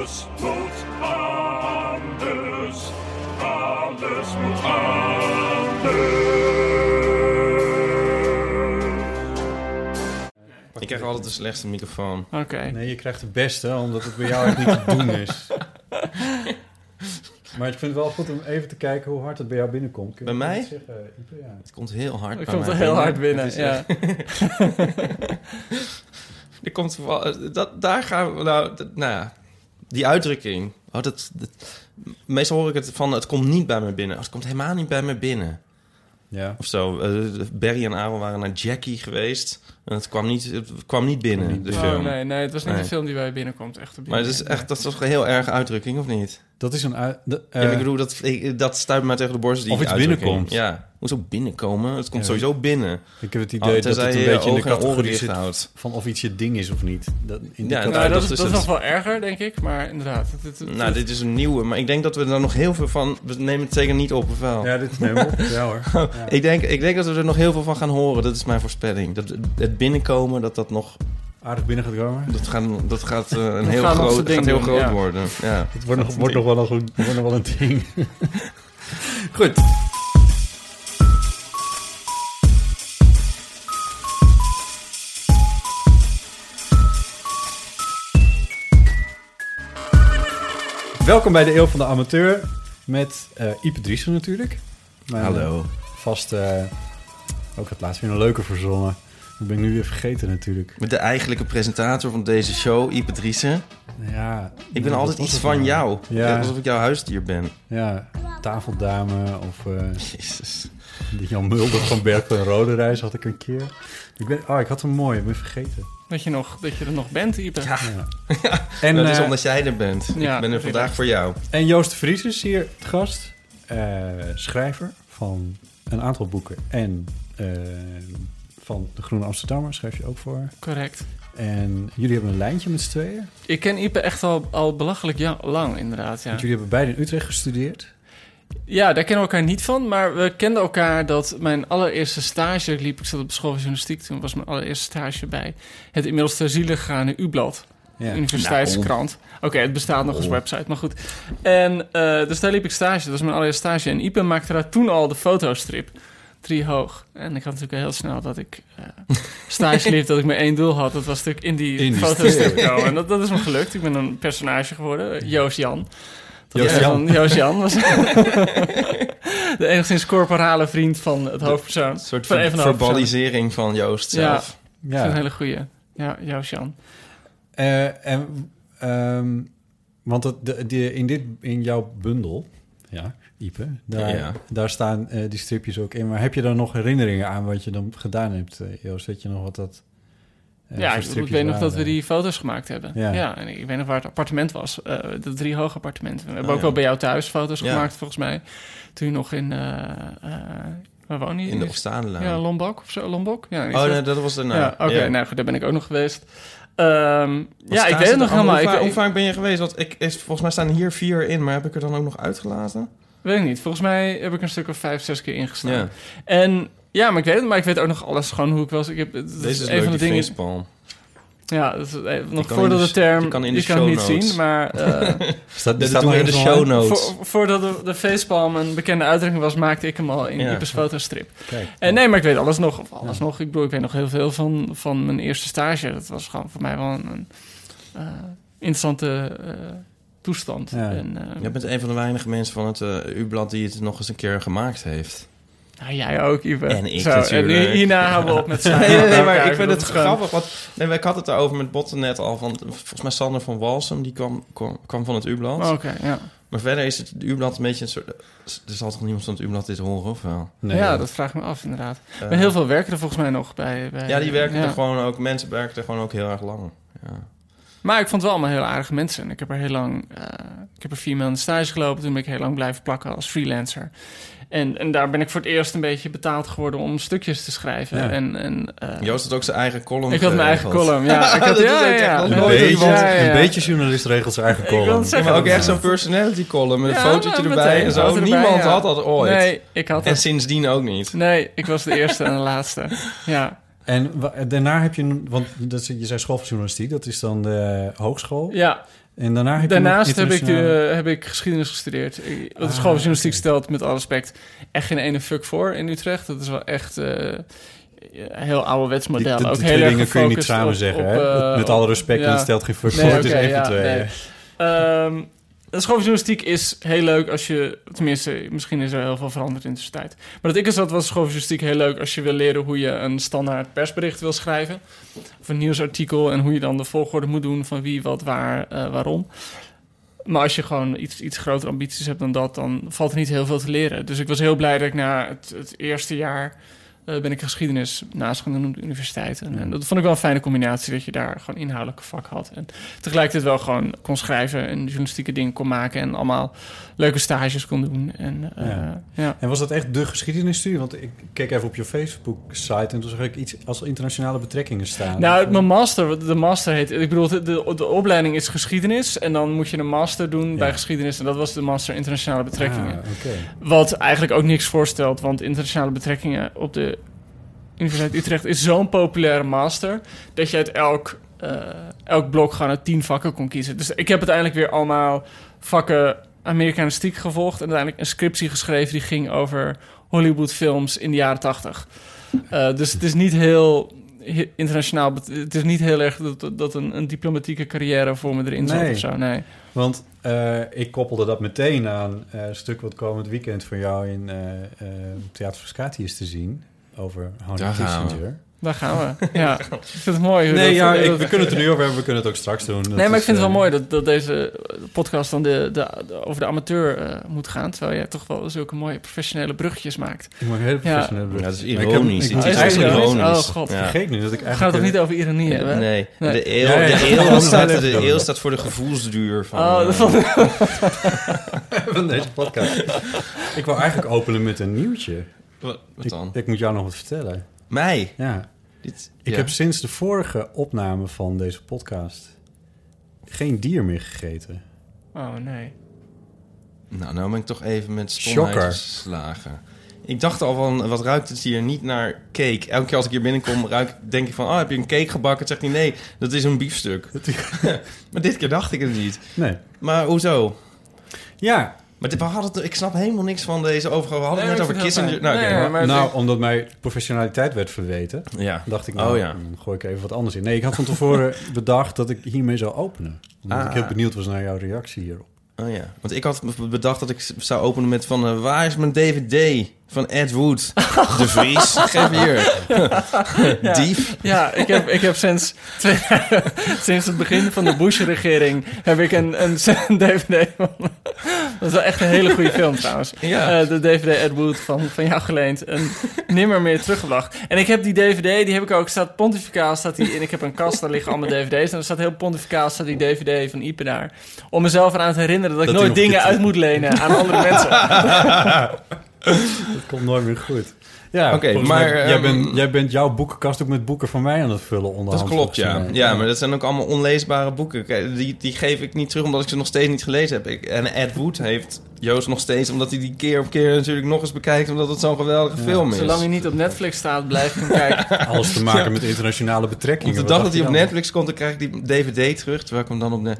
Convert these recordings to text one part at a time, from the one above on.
Alles moet anders. Alles moet anders. Ik krijg altijd de slechtste microfoon. Oké. Nee, je krijgt de beste, omdat het bij jou echt niet te doen is. Maar ik vind het wel goed om even te kijken hoe hard het bij jou binnenkomt. Kun Bij mij? Zeggen, Ipe? ja. Het komt heel hard Ik bij komt er heel binnen. hard binnen, Het ja. echt- Er komt dat, daar gaan we nou, dat- nou ja, die uitdrukking. Oh, dat, dat- meestal hoor ik het van, het komt niet bij me binnen. Oh, het komt helemaal niet bij me binnen. Ja. Of zo. Eh, Barry en Aaron waren naar Jackie geweest. En het kwam niet, het kwam niet binnen, Kwam niet de binnen. film. Oh, nee, nee, het was niet Nee. een film die bij binnenkomt. Echt Maar het is echt, dat is toch een heel erg uitdrukking, of niet? Dat is een... uit- de- ja, maar eh, ik bedoel, dat, ik- dat stuit mij tegen de borst. Die Of iets binnenkomt. Ja, hoezo binnenkomen? Het komt Ja. sowieso binnen. Ik heb het Oh, idee dat het een je je beetje in de categorie zit houdt. van of iets je ding is of niet. Dat, in de Ja, categorie- Nou, dat, dat is, dat is nog wel erger, denk ik. Maar inderdaad. Het, het- het- Nou, dit is een nieuwe, maar ik denk dat we er nog heel veel van... We nemen het zeker niet op, of wel? Ja, dit neem op. Ja hoor. Ja. Ik, denk, ik denk dat we er nog heel veel van gaan horen. Dat is mijn voorspelling. Dat het binnenkomen, dat dat nog... Aardig binnen gaat komen. Dat gaat, dat gaat, eh, een Dat heel groot, gaat heel groot ja. worden. Ja. Het wordt nog, wordt nog wel een, goed, wordt nog wel een ding. Goed. Welkom bij de Eeuw van de Amateur. Met eh Ipe Driessen natuurlijk. Mijn, Hallo. Vast, eh, ook het laatst weer een leuke verzonnen. Dat ben ik nu weer vergeten natuurlijk. Met de eigenlijke presentator van deze show, Ipe Driessen. Ja, Ik ben altijd iets van jou. Ja. Alsof ik jouw huisdier ben. Ja, tafeldame of eh, Jezus. die Jan Mulder van Berg van Rode Reis had ik een keer. Ik ben, oh, ik had hem mooi, ik ben vergeten. dat, je nog, dat je er nog bent, Ipe. Ja, Ja. En, dat is eh, omdat jij er bent. ja, ik ben er vandaag voor jou. en Joost de Vries is hier het gast. Eh, schrijver van een aantal boeken. En van De Groene Amsterdammer schrijf je ook voor. Correct. En jullie hebben een lijntje met z'n tweeën. Ik ken Ipe echt al, al belachelijk ja, lang, inderdaad. Ja. Want jullie hebben beide in Utrecht gestudeerd. ja, daar kennen we elkaar niet van. Maar we kenden elkaar dat mijn allereerste stage liep. Ik zat op de school van journalistiek. Toen was mijn allereerste stage bij het inmiddels ter ziele gegaane U-blad. Ja. Universiteitskrant. Oké, het bestaat nog als website, maar goed. En eh, dus daar liep ik stage. Dat was mijn allereerste stage. En Ipe maakte daar toen al de fotostrip. Drie hoog. En ik had natuurlijk heel snel dat ik eh, stage liep, dat ik maar één doel had. Dat was natuurlijk in die, In die strip. komen. En dat, dat is me gelukt. Ik ben een personage geworden, Joost Jan. Dat Joost was Jan. van Joost Jan was de enigszins corporale vriend van het hoofdpersoon. Een soort van verbalisering van Joost Ja. zelf. Dat is een Ja. hele goeie. Ja, Joost Jan. Eh, en, ehm, want het, de, de, in, dit, in jouw bundel, ja, Ipe, daar, Ja. daar staan eh, die stripjes ook in. Maar heb je dan nog herinneringen aan wat je dan gedaan hebt, eh, Joost? Weet je nog wat dat... eh, ja, ik, weet nog dat we die foto's gemaakt hebben. Ja. Ja, en ik weet nog waar het appartement was. eh de drie hoge appartementen. We hebben Oh, ook ja. wel bij jou thuis foto's Ja. gemaakt, volgens mij. Toen je nog in... eh eh waar woon je? In de Oostzaanlijn. Ja, Lombok of zo. Lombok? Ja, Oh, nee, dat was daarna. ja oké. Nou goed, daar ben ik ook nog geweest. Ehm, ja, ik weet het nog allemaal? helemaal. Hoe, Ik, vaak- ik- hoe vaak ben je geweest? Want ik, is, volgens mij staan hier vier in, maar heb ik er dan ook nog uitgelaten? Weet ik niet. Volgens mij heb ik een stuk of vijf, zes keer ingestaan. Ja. En ja, maar ik weet het. Maar ik weet ook nog alles gewoon hoe ik was. Ik heb, is Deze is een leuk, van de die dingen... facepalm. Ja, dat is, eh, nog voordat de de- term... die kan in de je kan niet show notes. zien, maar... eh, Staat, staat in de show notes. Voor, voordat de, de facepalm een bekende uitdrukking was, maakte ik hem al in Ja. Ipes fotostrip. Kijk. En nee, maar ik weet alles nog. Of alles nog. Ik bedoel, ik weet nog heel veel van, van mijn eerste stage. Dat was gewoon voor mij wel een, een, eh, interessante eh, toestand. Ja. En, eh, Jij bent een van de weinige mensen van het eh, U-blad die het nog eens een keer gemaakt heeft. nou, jij ook, Ipe. En ik Zo, natuurlijk. En hierna houden we op met Nee, zijn. nee, nee, maar ik vind het grappig. Want, nee, ik had het daarover met Botten net al. Van, volgens mij Sander van Walsum, die kwam, kwam, kwam van het U-blad. Oké, ja. Maar verder is het U-blad een beetje een soort... Er zal toch niemand van het U-blad dit horen, of wel? Nee, ja, dat vraag ik me af, inderdaad. Eh, maar heel veel werken er volgens mij nog bij. bij Ja, die werken ja. er gewoon ook... Mensen werken er gewoon ook heel erg lang. Ja. Maar ik vond het wel allemaal heel aardige mensen. En ik heb er heel lang... eh, ik heb er vier maanden stage gelopen. Toen ben ik heel lang blijven plakken als freelancer. En, en daar ben ik voor het eerst een beetje betaald geworden om stukjes te schrijven. Ja. En, en, eh, Joost had ook zijn eigen column ik had mijn eigen column. Ja, ik had, ja, ja, Een nooit beetje, iemand. Ja, ja. een beetje journalist regelt zijn eigen column. zeggen. maar ook echt zo'n personality column met een fotootje erbij meteen, en zo. erbij, Niemand ja. had dat ooit. Nee, ik had En het. sindsdien ook niet. Nee, ik was de eerste en de laatste. Ja, En daarna heb je, want dat, je zei school van journalistiek, dat is dan de hogeschool. ja. En daarna heb je Daarnaast nog heb ik, de, heb ik geschiedenis gestudeerd. Ik- De Ah, journalistiek stelt met alle respect echt geen ene fuck voor in Utrecht. Dat is wel echt eh, een heel ouderwets model. die- ook heel dingen kun je niet samen op- zeggen, op, hè? eh, Met alle respect, ja. het stelt geen fuck Nee, voor. Het is even ja, twee. nee. Ehm, journalistiek is heel leuk als je... Tenminste, misschien is er heel veel veranderd in de tussentijd. Maar dat ik er zat, was school van journalistiek heel leuk... als je wil leren hoe je een standaard persbericht wil schrijven. Of een nieuwsartikel. En hoe je dan de volgorde moet doen van wie, wat, waar, eh, waarom. Maar als je gewoon iets, iets grotere ambities hebt dan dat... dan valt er niet heel veel te leren. Dus ik was heel blij dat ik na het eerste jaar... eh, ben ik geschiedenis naast gaan doen op de universiteit. En, en dat vond ik wel een fijne combinatie... dat je daar gewoon inhoudelijke vak had. En tegelijkertijd wel gewoon kon schrijven en journalistieke dingen kon maken en allemaal leuke stages kon doen. En, eh, Ja. ja. En was dat echt de geschiedenisstudie? Want ik keek even op je Facebook-site en toen zag ik iets als internationale betrekkingen staan. Nou, mijn master, de master heet, ik bedoel, de, de, de opleiding is geschiedenis en dan moet je een master doen Ja. bij geschiedenis en dat was de master internationale betrekkingen. Ah, Oké. Wat eigenlijk ook niks voorstelt, want internationale betrekkingen op de Universiteit Utrecht is zo'n populaire master dat je uit elk, eh, elk blok gewoon uit tien vakken kon kiezen. Dus ik heb uiteindelijk weer allemaal vakken Amerikanistiek gevolgd en uiteindelijk een scriptie geschreven die ging over Hollywoodfilms in de jaren tachtig. Eh, dus het is niet heel he- internationaal. Het is niet heel erg dat, dat een, een diplomatieke carrière voor me erin zat Nee. of zo. Nee. Want eh, ik koppelde dat meteen aan eh, een stuk wat komend weekend voor jou in eh eh Theater Frascati is te zien. Over Honey Daar gaan we. Kissinger. Daar gaan we. Ja, ik vind het mooi. hoe Nee, dat- ja, dat- we kunnen het er nu over hebben. We kunnen het ook straks doen. Dat Nee, maar ik vind het wel eh, mooi dat, dat deze podcast dan de, de, de- over de amateur eh, moet gaan. Terwijl jij toch wel zulke mooie professionele bruggetjes maakt. Ik maak hele Ja. professionele Ja, brug. dat is Maar ik heb- ironisch. ik Het is Oh, is het eigenlijk ironisch? ironisch. Oh, god. Ja. Vergeet nu dat ik We gaan het toch eigenlijk... niet over ironie hebben? Nee, Nee. de eel, Ja, ja. de Ja, staat, ja. de staat voor de gevoelsduur van... Oh, dat eh, van deze podcast. ik wou eigenlijk openen met een nieuwtje. wat, wat Ik, dan? ik moet jou nog wat vertellen. Mij? Ja. Dit, Ik ja. heb sinds de vorige opname van deze podcast geen dier meer gegeten. Oh, nee. Nou, nou ben ik toch even met stomheid Shocker. geslagen. Ik dacht al van, wat ruikt het hier niet naar cake? Elke keer als ik hier binnenkom, ruik, denk ik van... Oh, heb je een cake gebakken? Zegt hij, nee, dat is een biefstuk. maar dit keer dacht ik het niet. Nee. Maar hoezo? Ja, Maar dit, we hadden het, ik snap helemaal niks van deze overgang. We hadden Nee, het net ik over Kissinger. Nou, Nee, maar- nou, omdat mijn professionaliteit werd verweten, ja. dacht ik nou, Oh ja. dan gooi ik even wat anders in. Nee, ik had van tevoren bedacht dat ik hiermee zou openen. Omdat ik Ah. heel benieuwd was naar jouw reactie hierop. Oh ja, want ik had bedacht dat ik zou openen met van... eh, waar is mijn DVD van Ed Wood? De Vries? Geef hier. Dief. Ja, ik heb, ik heb sinds, twee, sinds het begin van de Bush-regering... heb ik een, een, een DVD van... Dat is wel echt een hele goede film trouwens. Ja. Eh, de DVD Ed Wood van, van jou geleend. En nimmer meer teruggebracht. En ik heb die DVD, die heb ik ook... Staat pontificaal, staat die in. Ik heb een kast, daar liggen allemaal DVD's. En er staat heel pontificaal, staat die DVD van Ipe daar. Om mezelf eraan te herinneren dat ik Dat die nooit dingen uit moet lenen aan andere mensen. Dat komt nooit meer goed. Ja, Oké, maar, mij- jij, ehm, bent, jij bent jouw boekenkast ook met boeken van mij aan het vullen onder Dat klopt, ja. Ja, maar dat zijn ook allemaal onleesbare boeken. Kijk, Die, die geef ik niet terug omdat ik ze nog steeds niet gelezen heb. Ik, en Ed Wood heeft Joost nog steeds... omdat hij die keer op keer natuurlijk nog eens bekijkt... omdat het zo'n geweldige film is. Zolang hij niet op Netflix staat, blijf ik hem kijken. Alles te maken met internationale betrekkingen. Op de dag dat hij op? Netflix komt... dan krijg ik die DVD terug, terwijl ik hem dan op... Ne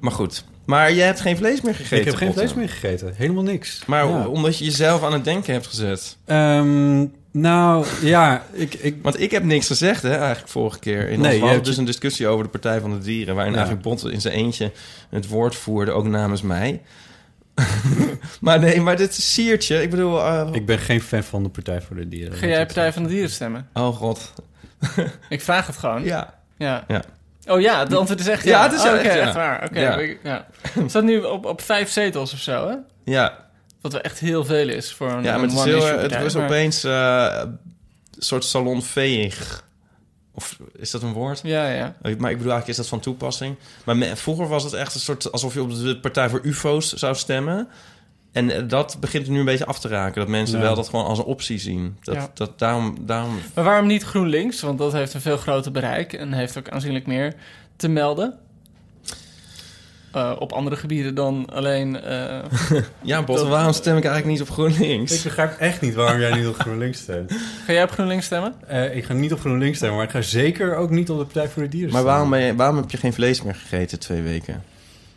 maar goed. Maar jij hebt geen vlees meer gegeten, Ik heb geen vlees meer gegeten. Helemaal niks. Maar Ja. omdat je jezelf aan het denken hebt gezet. Ehm, Nou, ja, ik... ik Want ik heb niks gezegd, hè, eigenlijk vorige keer. In Nee, ons je dus een discussie over de Partij van de Dieren... waarin Ja. eigenlijk Botte in zijn eentje het woord voerde, ook namens mij. maar nee, maar dit is Siertje, ik bedoel... eh, ik ben geen fan van de Partij voor de Dieren. Ga jij Partij van de Dieren stemmen? Oh god. Ik vraag het gewoon. Ja. Ja. Ja. Oh ja, de antwoord is echt ja. Ja, het is Oh, echt ja. echt waar. Oké, Ja. ik- ja. Staat nu op, op vijf zetels of zo, hè? Ja, Wat wel echt heel veel is voor een, ja maar een het, is heel, het partij, was maar- opeens eh, een soort salonveeg. Of is dat een woord? Ja, ja. Maar ik bedoel eigenlijk, is dat van toepassing? Maar me- vroeger was het echt een soort... alsof je op de Partij voor UFO's zou stemmen. En eh, dat begint nu een beetje af te raken. Dat mensen Ja. wel dat gewoon als een optie zien. Dat, Ja. dat, daarom, daarom... Maar waarom niet GroenLinks? Want dat heeft een veel groter bereik en heeft ook aanzienlijk meer te melden. Eh, op andere gebieden dan alleen... eh, Ja, Bot, Dat- waarom stem ik eigenlijk niet op GroenLinks? Ik begrijp echt niet waarom jij niet op GroenLinks stemt. Ga jij op GroenLinks stemmen? Eh, ik ga niet op GroenLinks stemmen, maar ik ga zeker ook niet op de Partij voor de Dieren maar stemmen. waarom, ben je, waarom heb je geen vlees meer gegeten twee weken?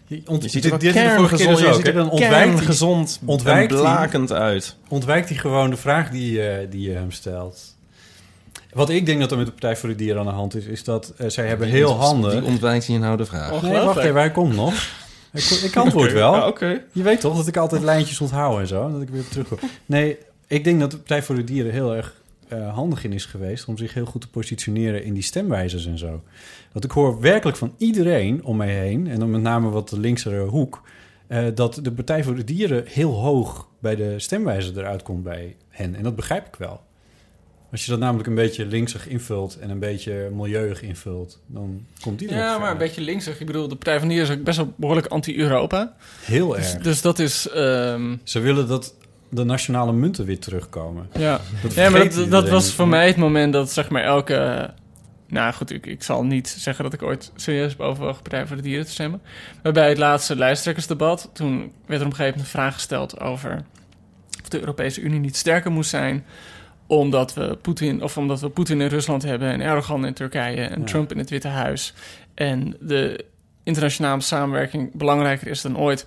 Je, ont- Je ziet dit, er dit wel is de vorige keer kerngezond, dus ook, ziet er Dan ontwijkt hij, gezond ontwijkt en hij. blakend uit. ontwijkt hij gewoon de vraag die, eh, die je hem stelt. Wat ik denk dat er met de Partij voor de Dieren aan de hand is, is dat eh, zij hebben heel handig... Die ontwijkt hier nou de vraag. Oh. Nee, wacht even, hij komt nog. Ik, ik antwoord wel. Ja, Oké. Je weet toch dat ik altijd lijntjes onthoud en zo, en dat ik weer op terugkom. Nee, ik denk dat de Partij voor de Dieren heel erg eh, handig in is geweest... om zich heel goed te positioneren in die stemwijzers en zo. Want ik hoor werkelijk van iedereen om mij heen... en dan met name wat de linksere hoek... eh, dat de Partij voor de Dieren heel hoog bij de stemwijzer eruit komt bij hen. En dat begrijp ik wel. Als je dat namelijk een beetje linksig invult... en een beetje milieuig invult, dan komt die er Ja, maar een beetje linksig. Ik bedoel, de Partij van de Dieren is ook best wel behoorlijk anti-Europa. Heel Dus, erg. dus dat is... ehm, Ze willen dat de nationale munten weer terugkomen. ja. Dat Ja, maar dat, dat was voor mij het moment dat zeg maar elke... Nou goed, ik, ik zal niet zeggen dat ik ooit serieus heb overwogen Partij voor de Dieren te stemmen. Maar bij het laatste lijsttrekkersdebat, toen werd er op een gegeven moment een vraag gesteld over of de Europese Unie niet sterker moest zijn omdat we Poetin, of omdat we Poetin in Rusland hebben en Erdogan in Turkije en Ja. Trump in het Witte Huis. En de internationale samenwerking belangrijker is dan ooit.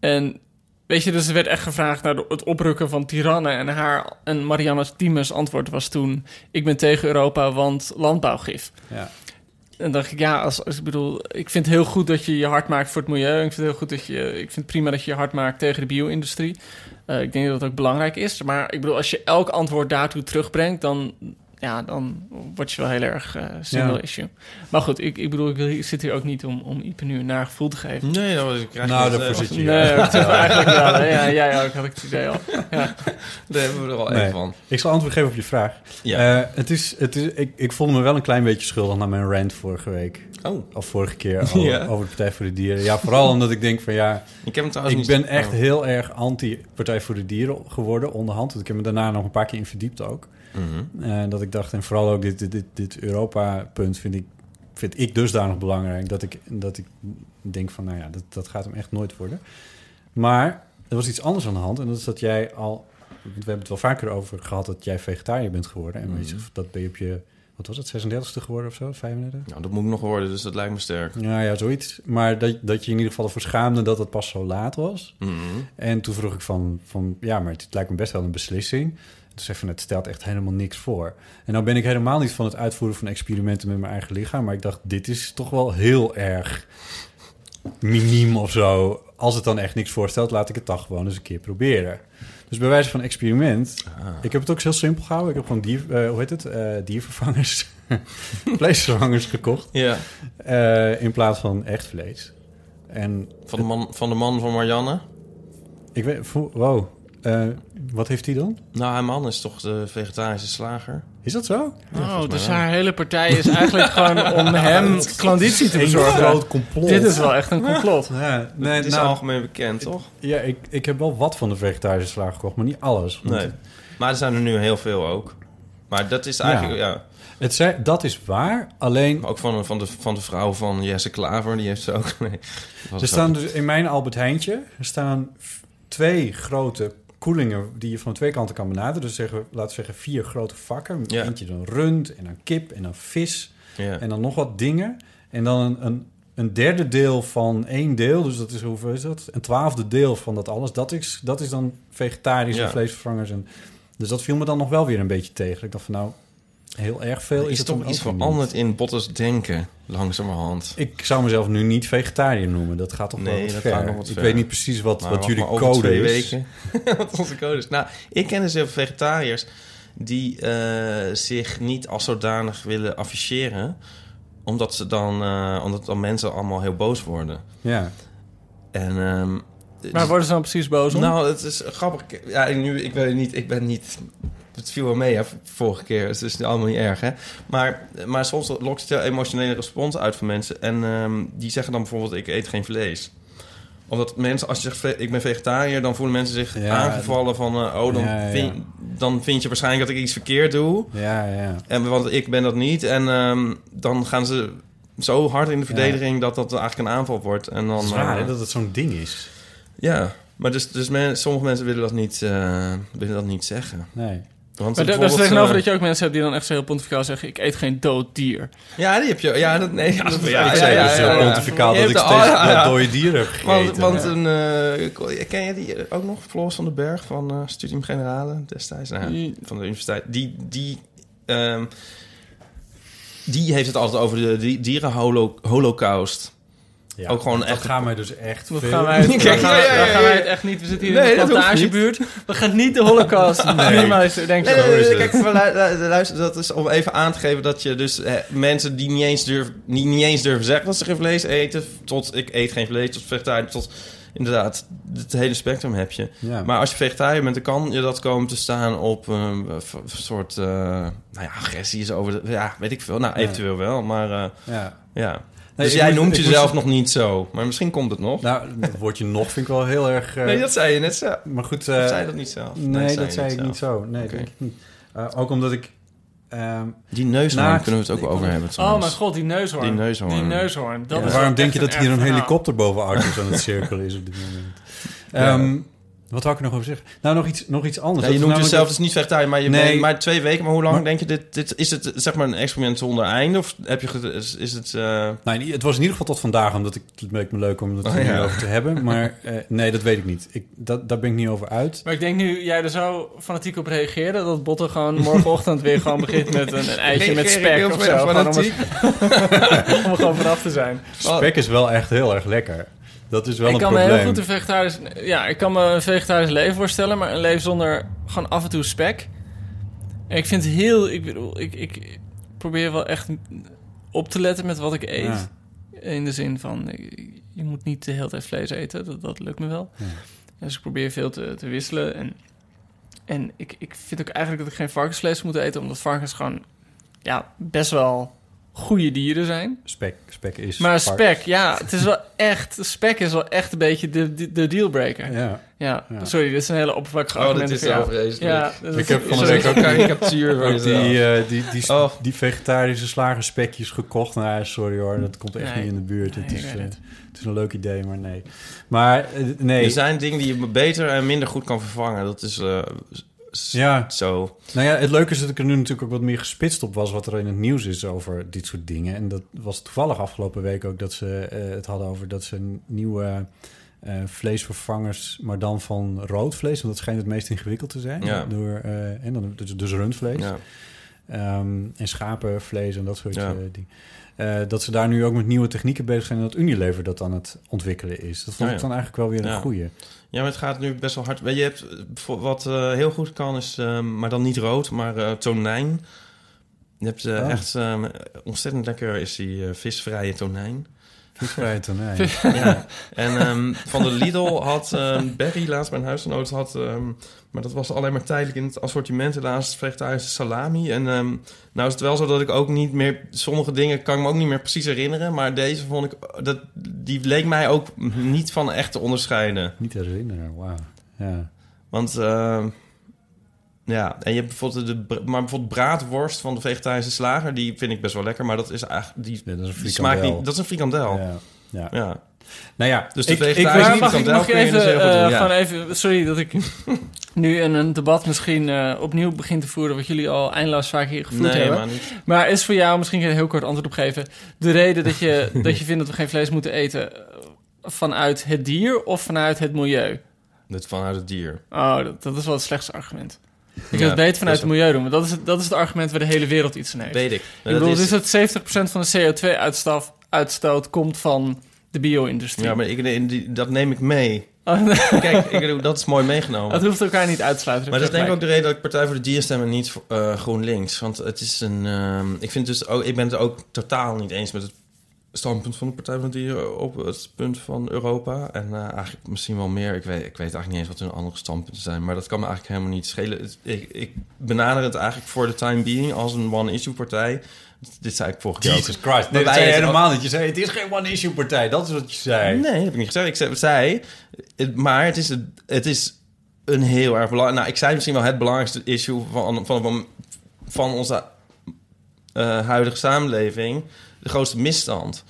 En weet je, dus er werd echt gevraagd naar het oprukken van tirannen. En haar en Marianne Thiemens antwoord was toen: Ik ben tegen Europa, want landbouwgif. Ja. En dan dacht ik, ja, als, als ik bedoel, ik vind het heel goed dat je je hard maakt voor het milieu. Ik vind het heel goed dat je, ik vind prima dat je je hard maakt tegen de bio-industrie. Eh, ik denk dat dat ook belangrijk is. Maar ik bedoel, als je elk antwoord daartoe terugbrengt, dan, ja, dan word je wel heel erg eh single Ja. issue. Maar goed, ik, ik bedoel, ik, wil- ik zit hier ook niet om, om Ipe nu een naar gevoel te geven. Nee, dat krijg Nou, daarvoor dat, zit je. Nee, ik heb eigenlijk wel. Ja, jij ook, had ik het idee al. Ja. Daar hebben we er al Nee. even van. Ik zal antwoord geven op je vraag. Ja. Eh, het is, het is, ik, ik voelde me wel een klein beetje schuldig na mijn rant vorige week. oh, Of vorige keer over, Ja. over de Partij voor de Dieren. Ja, vooral omdat ik denk van ja, ik heb hem trouwens ik niet... ben echt oh. heel erg anti-Partij voor de Dieren geworden onderhand. Want ik heb me daarna nog een paar keer in verdiept ook. Eh, dat ik dacht, en vooral ook dit, dit, dit, Europa-punt vind ik, vind ik dusdanig belangrijk... dat ik, dat ik denk van, nou ja, dat, dat gaat hem echt nooit worden. Maar er was iets anders aan de hand. En dat is dat jij al... We hebben het wel vaker over gehad dat jij vegetariër bent geworden. En Mhm. dat ben je op je... Wat was het, 36e geworden of zo? 35? Nou, dat moet ik nog worden, dus dat lijkt me sterk. Ja, ja, zoiets. Maar dat, dat je in ieder geval ervoor schaamde dat het pas zo laat was. Mhm. En toen vroeg ik van, van ja, maar het lijkt me best wel een beslissing. En toen zei van, het stelt echt helemaal niks voor. En nou ben ik helemaal niet van het uitvoeren van experimenten met mijn eigen lichaam. Maar ik dacht, dit is toch wel heel erg miniem of zo. Als het dan echt niks voorstelt, laat ik het dan gewoon eens een keer proberen. Dus bij wijze van experiment, Ah. ik heb het ook heel simpel gehouden. Ik heb gewoon dier, eh, hoe heet het? Eh, diervervangers, vleesvervangers gekocht. Ja, eh, in plaats van echt vlees. En van de, man, van de man van Marianne. ik weet, wow, Eh, wat heeft hij dan? Nou, haar man is toch de vegetarische slager? Is dat zo? Oh, dus haar hele partij is eigenlijk gewoon om hem klanditie te Een bezorgen. groot complot. Dit is wel echt een complot. Ja, nee, het is nou, algemeen bekend, toch? ja ik, ik heb wel wat van de vegetarische slaag gekocht, maar niet alles. Want Nee. Maar er zijn er nu heel veel ook. Maar dat is eigenlijk, ja. Het zei, dat is waar, alleen Maar ook van, van, de, van de vrouw van Jesse Klaver, die heeft ze ook. Nee, er staan dus in mijn Albert Heijntje er staan twee grote koelingen die je van twee kanten kan benaderen. Dus zeggen, laten we zeggen vier grote vakken. Ja. Eentje dan rund en dan kip en dan vis Ja. en dan nog wat dingen. En dan een, een, een derde deel van één deel, dus dat is hoeveel is dat? Een twaalfde deel van dat alles. Dat is, dat is dan vegetarisch Ja. en vleesvervangers. En, Dus dat viel me dan nog wel weer een beetje tegen. Ik dacht van nou, heel erg veel Er is is het toch iets veranderd in Bottes denken, langzamerhand. Ik zou mezelf nu niet vegetariër noemen. Dat gaat toch wel Nee, wat dat ver. gaat nog wat ik ver. weet niet precies wat, wat jullie code twee is. weken. wat onze code is. Nou, ik ken dus heel veel vegetariërs die eh, zich niet als zodanig willen afficheren. Omdat, ze dan, eh, omdat dan mensen allemaal heel boos worden. Ja. En, ehm, Maar worden ze dan precies boos om? Nou, het is grappig. Ja, nu, ik weet niet, ik ben niet... Het viel wel mee, hè, vorige keer. Het is allemaal niet erg, hè. Maar, maar soms lokt het heel emotionele respons uit van mensen. En ehm, die zeggen dan bijvoorbeeld, ik eet geen vlees. Omdat mensen, als je zegt, ik ben vegetariër... dan voelen mensen zich Ja, aangevallen van... eh, oh, dan, Ja, ja. Vind, dan vind je waarschijnlijk dat ik iets verkeerd doe. Ja, ja. En, want ik ben dat niet. En ehm, dan gaan ze zo hard in de verdediging... dat dat eigenlijk een aanval wordt. En dan, raar hè, eh, dat het zo'n ding is. ja, maar dus, dus men, sommige mensen willen dat niet, eh, willen dat niet zeggen. Nee. Want Maar da- dat is tegenover eh, dat je ook mensen hebt die dan echt zo heel pontificaal zeggen... ik eet geen dood dier. Ja, die heb je. Ja, dat, nee, dat, ja, ik zei ja, dus ja, heel ja. pontificaal dat ik steeds oh, ja, ja. dode dieren heb gegeten. Want, want Ja. een... eh, ken je die ook nog? Floris van den Berg van eh Studium Generale destijds? Nou, Die- van de universiteit. Die... die ehm, die heeft het altijd over de die dierenholocaust. Ja, ook gewoon dat echt- gaan wij dus echt veel... gaan wij, dan Kijk, gaan, ja, ja, ja, dan gaan ja. wij het echt niet. We zitten hier Nee, in de plantagebuurt. We gaan niet de holocaust minimaliseren. Denk Nee, nee, nee, nee, het. kijk, luister, dat is om even aan te geven dat je dus eh, mensen die niet eens, durven, die niet eens durven zeggen dat ze geen vlees eten, tot ik eet geen vlees, tot vegetariër, tot inderdaad, het hele spectrum heb je. Ja. Maar als je vegetariër bent, dan kan je dat komen te staan op een soort, eh, nou ja, agressie is over, de, ja, weet ik veel. Nou, eventueel wel, maar eh, ja. Dus jij moest- noemt jezelf moest- nog niet zo, maar misschien komt het nog. Nou, dat woordje nog vind ik wel heel erg... eh, nee, dat zei je net zo. Maar goed... Eh, zei je dat niet zelf? Nee, dat zei ik zelf. niet zo. Nee, denk ik niet. Eh, ook omdat ik... ehm, Die neushoorn kunnen we het ook wel over hebben. Oh mijn god, die neushoorn. Die neushoorn. Die neushoorn. Dat Ja. is waarom denk je dat hier een helikopter boven Arthur aan het cirkelen is op dit moment? Ja. Wat wou ik er nog over zeggen? Nou, nog iets, nog iets anders. Ja, je noemt namelijk jezelf dus niet vegetariër, maar je Nee. bent maar twee weken. Maar hoe lang Maar- denk je dit, dit... Is het zeg maar een experiment zonder einde? Of heb je... Is, is het... eh, Nou, het was in ieder geval tot vandaag, omdat ik, het leek me leuk om het Oh, er ja. over te hebben. Maar eh, nee, dat weet ik niet. Ik, dat, daar ben ik niet over uit. Maar ik denk nu jij er zo fanatiek op reageerde... dat Botte gewoon morgenochtend weer gewoon begint met een, een eitje met spek of zo. Om, fanatiek? het- om er gewoon vanaf te zijn. Spek is wel echt heel erg lekker. Dat is wel ik een kan me probleem. heel goed een vegetarisch... Ja, ik kan me een vegetarisch leven voorstellen... maar een leven zonder gewoon af en toe spek. En ik vind het heel... Ik bedoel, ik, ik probeer wel echt op te letten met wat ik eet. Ja. In de zin van, ik- je moet niet de hele tijd vlees eten. Dat, dat lukt me wel. Ja. Dus ik probeer veel te, te wisselen. En, en ik, ik vind ook eigenlijk dat ik geen varkensvlees moet eten... omdat varkens gewoon ja, best wel goede dieren zijn. Spek, spek is... Maar spek, ja, het is wel echt... Spek is wel echt een beetje de, de, de dealbreaker. Ja. Ja. Ja. sorry, dit is een hele oppervlakkige Oh, dit argument is vreselijk. Ja, dat Ik is- heb van de week ook karikatuur van Ook die, die, die, Oh. die vegetarische slagerspekjes gekocht. Nou, sorry hoor, dat komt echt Nee. niet in de buurt. Nee, het, is, eh, het. het is een leuk idee, maar nee. Maar eh, nee, Er zijn dingen die je beter en minder goed kan vervangen. Dat is eh, Ja. zo. nou ja, het leuke is dat ik er nu natuurlijk ook wat meer gespitst op was... wat er in het nieuws is over dit soort dingen. En dat was toevallig afgelopen week ook dat ze eh, het hadden over... dat ze nieuwe eh, vleesvervangers, maar dan van rood vlees... want dat schijnt het meest ingewikkeld te zijn. Ja. Door, eh, en dan, dus, dus rundvlees. Ja. Ehm, en schapenvlees en dat soort Ja. dingen. Dat ze daar nu ook met nieuwe technieken bezig zijn... en dat Unilever dat aan het ontwikkelen is. Dat vond Ja, ik dan eigenlijk wel weer een Ja. Ja, maar het gaat nu best wel hard. Je hebt, eh, wat eh, heel goed kan is, eh, maar dan niet rood, maar eh, tonijn. Je hebt Oh. echt eh, ontzettend lekker is die visvrije tonijn. Ja. En ehm, van de Lidl had ehm Berry laatst mijn huisgenoot had, ehm, maar dat was alleen maar tijdelijk in het assortiment helaas vegetarische salami. En ehm, nou is het wel zo dat ik ook niet meer sommige dingen kan ik me ook niet meer precies herinneren, maar deze vond ik dat die leek mij ook niet van echt te onderscheiden. Niet herinneren, wauw. Ja. Want ja, en je hebt bijvoorbeeld de maar bijvoorbeeld braadworst van de vegetarische slager, die vind ik best wel lekker, maar dat is eigenlijk die, Ja, dat is een die smaakt niet. Dat is een frikandel. Ja. Ja. Nou ja, Dus de ik, vegetarische mag ik, frikandel mag je dus even, goed eh, ja. even... Sorry dat ik nu een, een debat misschien eh, opnieuw begin te voeren... wat jullie al eindeloos vaak hier gevoerd Nee, hebben. maar niet. Maar is voor jou, misschien er heel kort antwoord op geven... de reden dat je, dat je vindt dat we geen vlees moeten eten... eh, vanuit het dier of vanuit het milieu? Dit vanuit het dier. Oh, dat, dat is wel het slechtste argument. Je kunt het beter vanuit het milieu doen. Maar dat is, het, dat is het argument waar de hele wereld iets aan heeft. Weet ik. Ik Dat bedoel, is- dus dat 70% van de CO2-uitstoot uitstoot komt van de bio-industrie. Ja, maar ik, dat neem ik mee. Oh, nee. Kijk, ik dat is mooi meegenomen. Dat hoeft elkaar niet uit te sluiten. Maar dat is denk ik ook de reden dat ik Partij voor de Dieren stem en niet eh, GroenLinks. Want het is een... ehm, ik vind dus ook... Ik ben het ook totaal niet eens met het standpunt van de Partij van de Dieren op het punt van Europa. En eh, eigenlijk misschien wel meer. Ik weet, ik weet eigenlijk niet eens wat hun andere standpunten zijn. Maar dat kan me eigenlijk helemaal niet schelen. Ik, ik benader het eigenlijk voor de time being als een one-issue partij. Dit zei ik vorige keer. Jesus Christ. Nee, dat zei je helemaal niet. Je zei, het is geen one-issue partij. Dat is wat je zei. Nee, dat heb ik niet gezegd. Ik zei, zei het, maar het is, het, het is een heel erg belangrijk... Nou, ik zei misschien wel het belangrijkste issue van, van, van, van onze eh, huidige samenleving. De grootste misstand.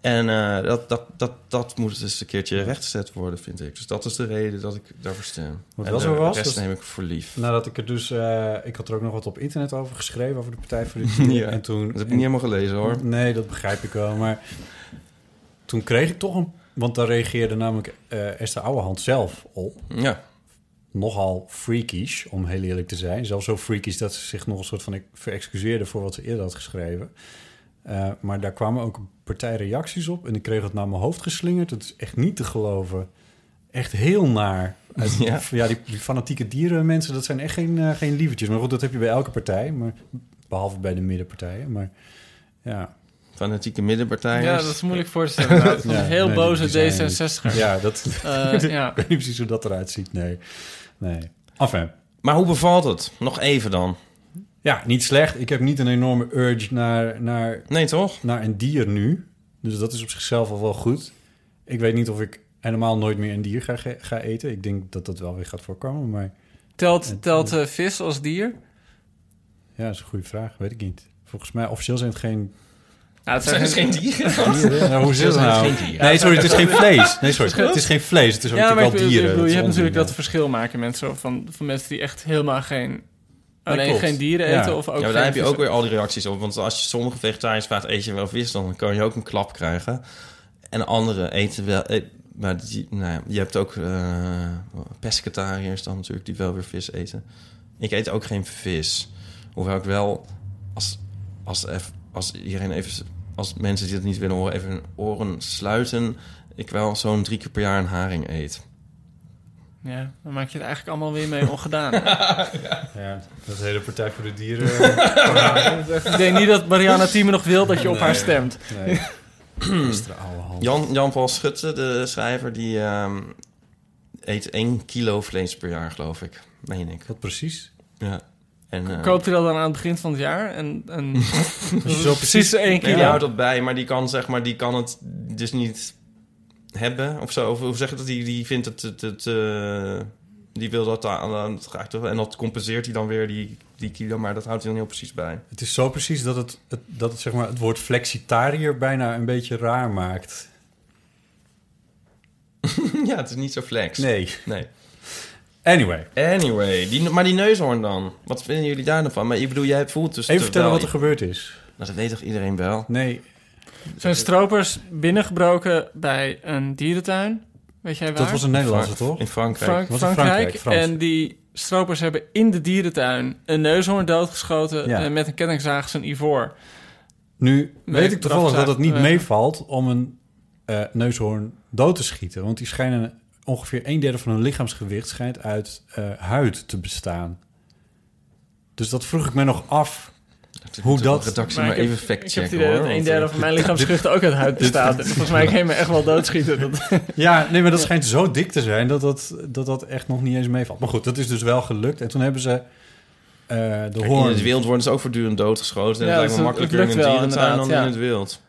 En eh, dat, dat, dat, dat moet dus een keertje rechtgezet worden, vind ik. Dus dat is de reden dat ik daarvoor stem. Wat wel zo was, rest dat- neem ik voor lief. Nadat ik er dus... eh, ik had er ook nog wat op internet over geschreven, over de Partij voor de Dieren. Ja, en toen, Dat heb ik niet helemaal gelezen, hoor. Nee, dat begrijp ik wel. Maar toen kreeg ik toch een... Want daar reageerde namelijk eh Esther Ouwehand zelf op. Ja. Nogal freakish, om heel eerlijk te zijn. Zelfs zo freakish dat ze zich nog een soort van verexcuseerde... voor wat ze eerder had geschreven. Eh, maar daar kwamen ook een partij reacties op. En ik kreeg het naar mijn hoofd geslingerd. Het is echt niet te geloven. Echt heel naar. Uit- Ja. ja, die, die fanatieke dierenmensen, dat zijn echt geen, eh, geen lievertjes. Maar goed, dat heb je bij elke partij. Maar, behalve bij de middenpartijen. Maar ja, Fanatieke middenpartijen. Ja, dat is moeilijk voor te stellen. Ja, heel nee, boze die zijn- D66. Ja, dat... Eh, ja. Ik weet niet precies hoe dat eruit ziet, nee. Nee. Enfin. Maar hoe bevalt het? Nog even dan. Ja, niet slecht. Ik heb niet een enorme urge naar, naar, Nee, toch? naar een dier nu. Dus dat is op zichzelf al wel goed. Ik weet niet of ik helemaal nooit meer een dier ga, ga eten. Ik denk dat dat wel weer gaat voorkomen, maar... Telt, telt eh, vis als dier? Ja, dat is een goede vraag. Weet ik niet. Volgens mij, officieel zijn het geen Nou, het Zijn het geen dieren? dieren. Nou, hoe zit het nou? Nee, sorry, het is geen vlees. Nee, sorry, het is geen vlees. Het is ook Ja, natuurlijk wel dieren. bedoel, je hebt natuurlijk dat verschil maken mensen van, van mensen die echt helemaal geen alleen klopt. geen dieren Ja. eten of ook Ja, daar heb je ook weer al die reacties op. Want als je sommige vegetariërs vraagt, eet je wel vis? Dan kan je ook een klap krijgen. En anderen eten wel... eh, Maar die, nou ja, je hebt ook eh pescatariërs dan natuurlijk die wel weer vis eten. Ik eet ook geen vis. Hoewel ik wel, als, als, eff- als iedereen even... Als mensen die dat niet willen horen, even hun oren sluiten... ik wel zo'n drie keer per jaar een haring eet. Ja, dan maak je het eigenlijk allemaal weer mee ongedaan. Ja, Ja, dat is de hele Partij voor de Dieren. ik denk niet dat Mariana Thieme nog wil dat je op haar stemt. nee. Jan, Jan Paul Schutte, de schrijver, die ehm, eet één kilo vlees per jaar, geloof ik. Meen ik. Wat precies? Ja. En, eh, Koopt hij dat dan aan het begin van het jaar? En, en zo precies één kilo. die houdt dat bij, maar die kan, zeg maar, die kan het dus niet hebben of zo. Of hoe zeg je dat? Die, die vindt het... het, het eh, die wil dat aan, graag toch. En dat compenseert hij dan weer, die, die kilo. Maar dat houdt hij dan heel precies bij. Het is zo precies dat het, het, dat het, zeg maar, het woord flexitariër bijna een beetje raar maakt. ja, het is niet zo flex. Nee. Nee. Anyway, Anyway, die, maar die neushoorn dan? Wat vinden jullie daar dan van? Maar ik bedoel, jij voelt dus... even vertellen wat er gebeurd is. Nou, dat weet toch iedereen wel? Nee, Zijn stropers binnengebroken bij een dierentuin? Weet jij waar? dat was een Nederlandse, Frank- toch? In Frankrijk. Frank- Was in Frankrijk. Frankrijk. En die stropers hebben in de dierentuin een neushoorn doodgeschoten Ja. en met een kettingzaag zijn ivoor. Nu weet ik toevallig dat het niet zou- meevalt om een eh, neushoorn dood te schieten. Want die schijnen ongeveer een derde van hun lichaamsgewicht schijnt uit eh, huid te bestaan. Dus dat vroeg ik me nog af. Hoe dat- De redactie Maar even fact Ik heb het checken idee hoor. dat een derde eh, van mijn lichaamsgewicht ook uit huid bestaat. En volgens mij kan je me echt wel doodschieten. Dat, Ja, nee, maar dat schijnt zo dik te zijn dat dat, dat dat echt nog niet eens meevalt. Maar goed, dat is dus wel gelukt. En toen hebben ze eh, de Kijk, hoorn... In het wild worden ze ook voortdurend doodgeschoten. En Ja, het lijkt me het- makkelijker in een wel, dierentuin dan in het wild.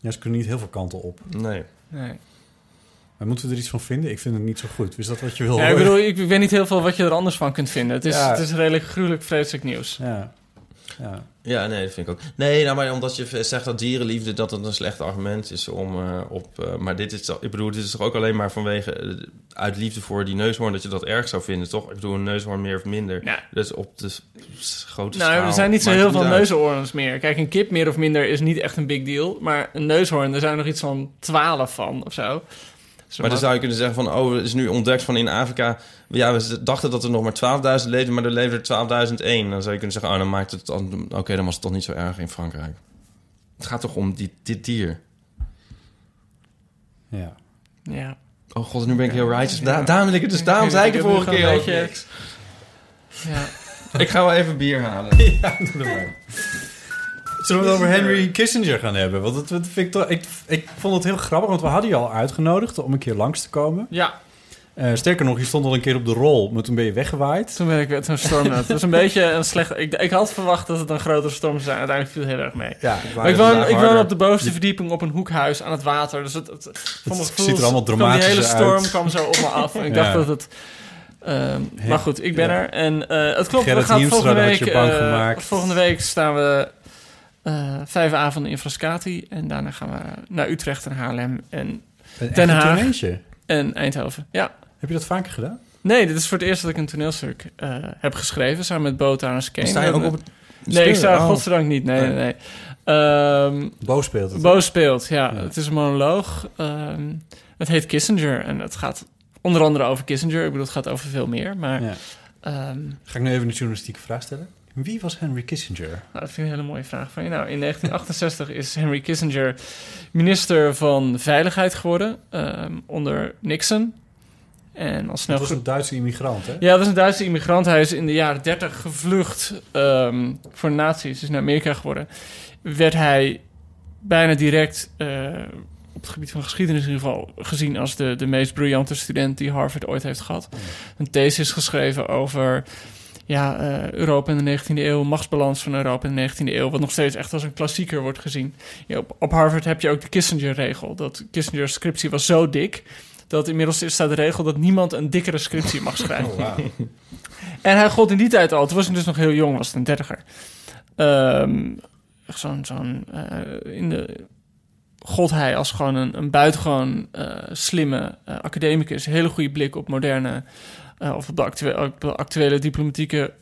Ja, ze kunnen niet heel veel kanten op. Nee. nee. Maar moeten we er iets van vinden? Ik vind het niet zo goed. Is dat wat je wil Ja, ik bedoel, ik weet niet heel veel wat je er anders van kunt vinden. Het is, Ja. het is redelijk gruwelijk vreselijk nieuws. Ja. Ja. Ja, nee, dat vind ik ook. Nee, nou, maar omdat je zegt dat dierenliefde dat het een slecht argument is om eh, op. eh, maar dit is, toch- ik bedoel, dit is toch ook alleen maar vanwege eh, uit liefde voor die neushoorn dat je dat erg zou vinden, toch? Ik bedoel, een neushoorn meer of minder. Ja. Dus op de grote Nou, schaal er zijn niet zo heel veel neushoorns meer. Kijk, een kip meer of minder is niet echt een big deal. Maar een neushoorn, er zijn nog iets van twaalf van of zo. Zo Maar dan zou je kunnen zeggen van... oh, het is nu ontdekt van in Afrika... ja, we dachten dat er nog maar 12.000 leefden... maar er leefden er 12.001. Dan zou je kunnen zeggen... oh, dan maakt het... Oké, dan was het toch niet zo erg in Frankrijk. Het gaat toch om die, dit dier? Ja. Ja. Oh god, nu ben ik heel righteous. Da Ja. daarom wil ik het dus... Daarom zei ik de vorige keer ook niks. Ja. Ik ga wel even bier halen. Zullen we het over Henry Kissinger gaan hebben? Want dat, dat vind ik, toch, ik, ik vond het heel grappig, want we hadden je al uitgenodigd om een keer langs te komen. ja, Eh, sterker nog, je stond al een keer op de rol, maar toen ben je weggewaaid. toen ben ik weer toen stormde het. Het was een beetje een slecht... Ik, ik had verwacht dat het een grotere storm zou zijn. Uiteindelijk viel het heel erg mee. Ja, Maar ik woon, ik woon op de bovenste verdieping op een hoekhuis aan het water. Dus het, het, mijn ziet gevoel er allemaal Die dramatisch hele storm uit. kwam zo op me af. En ik Ja. dacht dat het... ehm, maar goed, ik ben ja. er. En eh, het klopt, we Gerrit gaan Hiemstra, volgende dat week... had je bang eh, gemaakt. volgende week staan we eh, vijf avonden in Frascati. En daarna gaan we naar Utrecht en Haarlem en, Den Haag. en Eindhoven. Ja. Heb je dat vaker gedaan? Nee, dit is voor het eerst dat ik een toneelstuk eh, heb geschreven... samen met Bo Tarens Kane. Sta je ook op het... Nee, ik sta Oh. godzijdank niet. Nee, nee, nee. Ehm, Bo speelt het. Bo speelt, ja. Ja. Het is een monoloog. Ehm, het heet Kissinger en het gaat onder andere over Kissinger. Ik bedoel, het gaat over veel meer. Maar Ja. ehm, Ga ik nu even een journalistieke vraag stellen? Wie was Henry Kissinger? nou, dat vind ik een hele mooie vraag van je. Nou, in 1968 is Henry Kissinger minister van Veiligheid geworden ehm, onder Nixon. En al snel Dat was een Duitse immigrant, hè? Ja, dat is een Duitse immigrant. Hij is in de jaren 30 gevlucht ehm, voor de nazi's. Is naar Amerika geworden. Werd hij bijna direct eh, op het gebied van geschiedenis in ieder geval gezien als de, de meest briljante student die Harvard ooit heeft gehad. Een thesis geschreven over ja, eh, Europa in de 19e eeuw, machtsbalans van Europa in de 19e eeuw, wat nog steeds echt als een klassieker wordt gezien. Ja, op, op Harvard heb je ook de Kissinger-regel. Dat Kissinger's scriptie was zo dik dat inmiddels staat de regel dat niemand een dikkere scriptie mag schrijven. Oh, wauw. En hij gold in die tijd al, toen was hij dus nog heel jong, was het een dertiger. Echt zo'n, zo'n, eh, in de, gold hij als gewoon een, een buitengewoon eh, slimme eh, academicus. Hele goede blik op moderne, of op de, actuele, op de actuele diplomatieke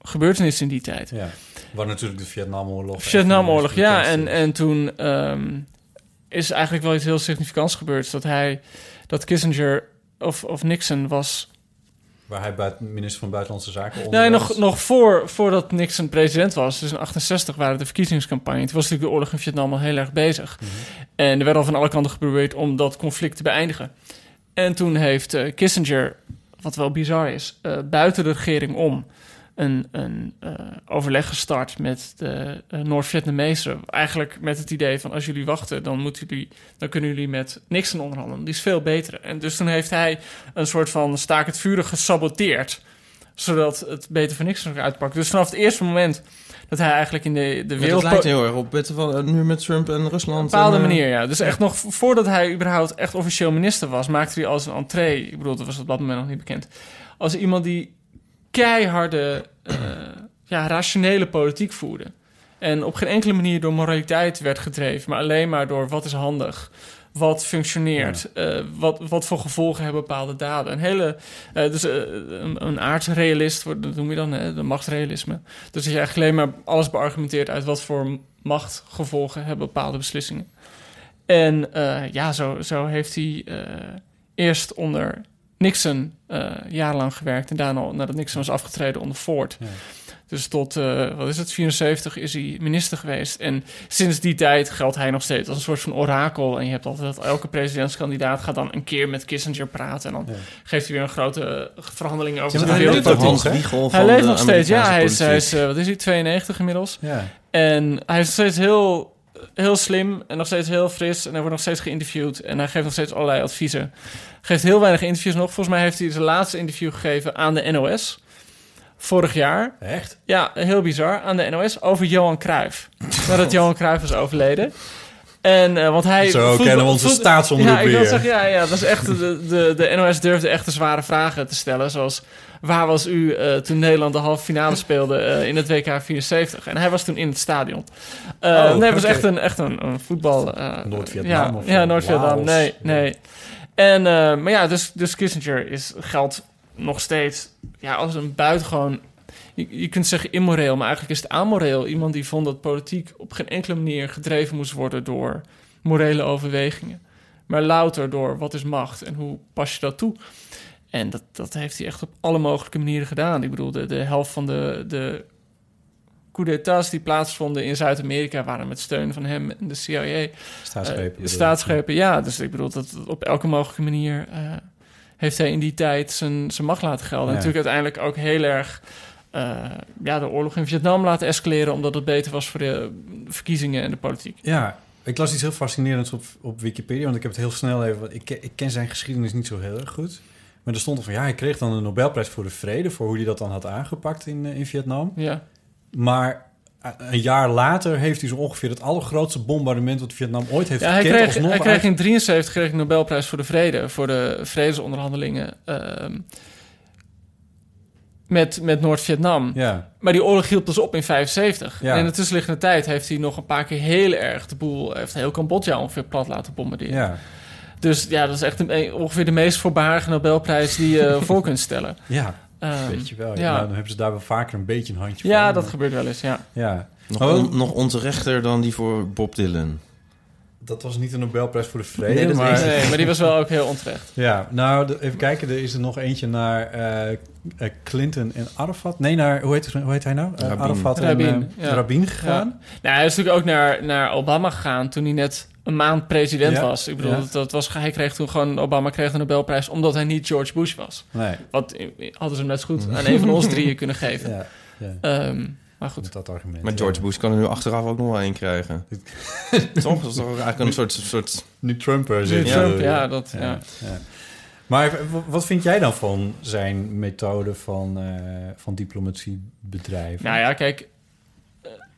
gebeurtenissen in die tijd. Ja. Waar natuurlijk de Vietnamoorlog... Vietnamoorlog, ja. En, en toen ehm, is eigenlijk wel iets heel significants gebeurd. Dat hij, dat Kissinger of, of Nixon was Waar hij buiten, minister van Buitenlandse Zaken onder Nee, nog, nog voor, voordat Nixon president was, dus in 68 waren de verkiezingscampagne. Toen was natuurlijk de oorlog in Vietnam al heel erg bezig. En er werd al van alle kanten geprobeerd om dat conflict te beëindigen. En toen heeft eh, Kissinger, wat wel bizar is, eh, buiten de regering om een, een eh, overleg gestart met de eh, Noord-Vietnamezen. Eigenlijk met het idee van als jullie wachten, dan, moeten jullie, dan kunnen jullie met Nixon onderhandelen. Die is veel beter. En dus toen heeft hij een soort van staak het vuren gesaboteerd zodat het beter voor Nixon uitpakt. Dus vanaf het eerste moment dat hij eigenlijk in de, de Ja, dat wereld... lijkt heel erg op van, eh, nu met Trump en Rusland. Op een bepaalde en, manier, ja. Dus echt nog voordat hij überhaupt echt officieel minister was, maakte hij als een entree, ik bedoel, dat was op dat moment nog niet bekend, als iemand die keiharde, eh, ja, rationele politiek voerde. En op geen enkele manier door moraliteit werd gedreven, maar alleen maar door wat is handig, wat functioneert, eh, wat, wat voor gevolgen hebben bepaalde daden. Een hele, eh, dus een, een aardsrealist, dat noem je dan, hè, de machtsrealisme. Dus dat je eigenlijk alleen maar alles beargumenteert uit wat voor machtgevolgen hebben bepaalde beslissingen. En ja, zo, zo heeft hij eerst onder Nixon jarenlang gewerkt en daarna, nadat Nixon was afgetreden, onder Ford. Ja. Dus tot, eh, wat is het, 74 is hij minister geweest. En sinds die tijd geldt hij nog steeds als een soort van orakel. En je hebt altijd dat elke presidentskandidaat gaat dan een keer met Kissinger praten. En dan Ja. geeft hij weer een grote verhandeling over Ja, zijn maar Hij leeft de nog steeds, ja. Hij is, hij is eh, wat is hij, 92 inmiddels. Ja. En hij is nog steeds heel, heel slim en nog steeds heel fris. En hij wordt nog steeds geïnterviewd. En hij geeft nog steeds allerlei adviezen. Geeft heel weinig interviews nog. Volgens mij heeft hij zijn laatste interview gegeven aan de NOS. Vorig jaar. Echt? Ja, heel bizar. Aan de NOS over Johan Cruijff. Nadat Johan Cruijff was overleden. En, eh, want hij... Zo voetbal- kennen we onze voet- staatsomroep Ja, ik wil weer. zeggen, ja, ja, dat is echt... De, de, de NOS durfde echt de zware vragen te stellen. Zoals, waar was u eh, toen Nederland de halve finale speelde eh, in het WK 74? En hij was toen in het stadion. Oh, nee, het was oké. echt een, echt een, een voetbal... Noord-Vietnam Ja, of ja. Noord-Vietnam. Nee, nee. En, maar ja, dus, dus Kissinger is, geldt nog steeds ja, als een buitengewoon... Je, je kunt zeggen immoreel, maar eigenlijk is het amoreel. Iemand die vond dat politiek op geen enkele manier gedreven moest worden door morele overwegingen. maar louter door wat is macht en hoe pas je dat toe. En dat, dat heeft hij echt op alle mogelijke manieren gedaan. Ik bedoel, de, de helft van de, de coup die plaatsvonden in Zuid-Amerika waren met steun van hem en de CIA. Staatsgrepen. Eh, bedoel ik. staatsgrepen, ja. Dus ik bedoel, dat op elke mogelijke manier eh, heeft hij in die tijd zijn, zijn macht laten gelden. Ja. En natuurlijk uiteindelijk ook heel erg eh, ja, de oorlog in Vietnam laten escaleren... omdat het beter was voor de verkiezingen en de politiek. Ja, ik las iets heel fascinerends op, op Wikipedia, want ik heb het heel snel even... want Ik, ken- ik ken zijn geschiedenis niet zo heel erg goed. Maar er stond er van, ja, hij kreeg dan een Nobelprijs voor de vrede... voor hoe hij dat dan had aangepakt in, eh, in Vietnam. Ja, Maar eh, een jaar later heeft hij zo ongeveer het allergrootste bombardement... wat Vietnam ooit heeft ja hij, gekend. kreeg, alsnog hij kreeg in 73 kreeg de Nobelprijs voor de vrede... voor de vredesonderhandelingen ehm, met, met Noord-Vietnam. Ja, Maar die oorlog hield dus op in 75. Ja. En in de tussenliggende tijd heeft hij nog een paar keer heel erg de boel... heeft heel Cambodja ongeveer plat laten bombarderen. ja, Dus ja, dat is echt een, ongeveer de meest voorbarige Nobelprijs die je voor kunt stellen. ja, Ehm, weet je wel. Ja. ja. Nou, dan hebben ze daar wel vaker een beetje een handje Ja, van. dat gebeurt wel eens, ja. Ja, Nog, Oh. on- nog onterechter dan die voor Bob Dylan. Dat was niet een Nobelprijs voor de vrede, Nee, dat maar... Nee, maar die was wel ook heel onterecht. Ja, nou, de- even kijken. Er is er nog eentje naar eh, eh, Clinton en Arafat. Nee, naar, hoe heet, hoe heet hij nou? Eh, Rabin. Arafat Rabin, en eh, ja. Rabin gegaan. Nou, hij is natuurlijk ook naar, naar Obama gegaan toen hij net een maand president Ja, was. Ik bedoel, ja. dat, dat was, hij kreeg toen gewoon, Obama kreeg de Nobelprijs omdat hij niet George Bush was. Nee, Wat hadden ze hem net zo goed aan een van ons drieën kunnen geven. ja, ja. Maar goed. Met dat argument. Maar ja. George Bush kan er nu achteraf ook nog wel één krijgen. Toch? Dat is toch eigenlijk een soort... soort Nu Trump er Nu zit. Trump, ja, dat, ja. ja. Maar wat vind jij dan van zijn methode van, eh, van diplomatie bedrijven? Nou ja, kijk,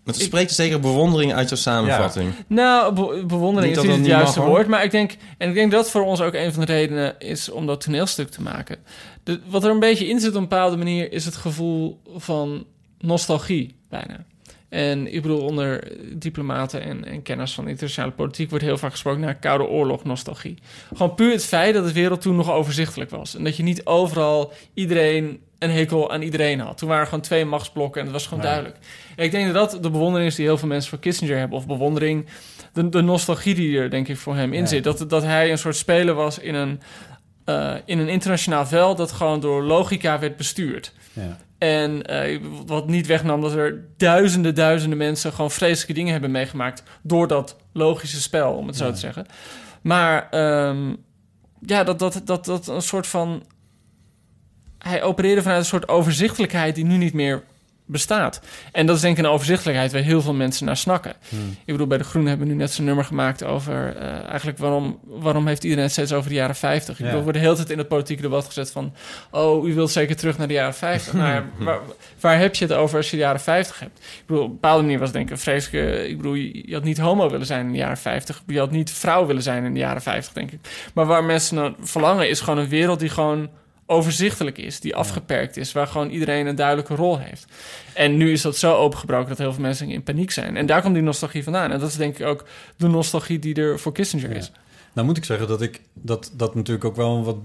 het spreekt zeker bewondering uit jouw samenvatting. Nou, be- bewondering Niet is dat niet het juiste woord. Maar ik denk, en ik denk dat voor ons ook een van de redenen is om dat toneelstuk te maken. De, wat er een beetje in zit op een bepaalde manier is het gevoel van nostalgie bijna. En ik bedoel, onder diplomaten en, en kenners van internationale politiek wordt heel vaak gesproken naar koude oorlog nostalgie. Gewoon puur het feit dat de wereld toen nog overzichtelijk was. En dat je niet overal iedereen een hekel aan iedereen had. Toen waren er gewoon twee machtsblokken en dat was gewoon duidelijk. En ik denk dat dat de bewondering is die heel veel mensen voor Kissinger hebben. Of bewondering, de, de nostalgie die er denk ik voor hem in zit. Dat, dat hij een soort speler was in een, eh, in een internationaal veld dat gewoon door logica werd bestuurd. Ja. En eh, wat niet wegnam dat er duizenden, duizenden mensen gewoon vreselijke dingen hebben meegemaakt door dat logische spel, om het zo Ja. te zeggen. Maar ehm, ja, dat, dat, dat, dat een soort van. Hij opereerde vanuit een soort overzichtelijkheid die nu niet meer bestaat. En dat is denk ik een overzichtelijkheid waar heel veel mensen naar snakken. Hmm. Ik bedoel, bij De Groenen hebben we nu net zo'n nummer gemaakt over... eh, eigenlijk waarom, waarom heeft iedereen het steeds over de jaren 50? Ik Ja. bedoel, er wordt de hele tijd in het politieke debat gezet van... oh, u wilt zeker terug naar de jaren 50. nou ja, waar, waar heb je het over als je de jaren 50 hebt? Ik bedoel, op een bepaalde manier was het denk ik een vreselijke... Ik bedoel, je, je had niet homo willen zijn in de jaren 50. Je had niet vrouw willen zijn in de jaren 50, denk ik. Maar waar mensen naar verlangen is gewoon een wereld die gewoon overzichtelijk is, die afgeperkt is, waar gewoon iedereen een duidelijke rol heeft. En nu is dat zo opengebroken dat heel veel mensen in paniek zijn. En daar komt die nostalgie vandaan. En dat is denk ik ook de nostalgie die er voor Kissinger Ja. is. Nou moet ik zeggen dat ik dat, dat natuurlijk ook wel een wat,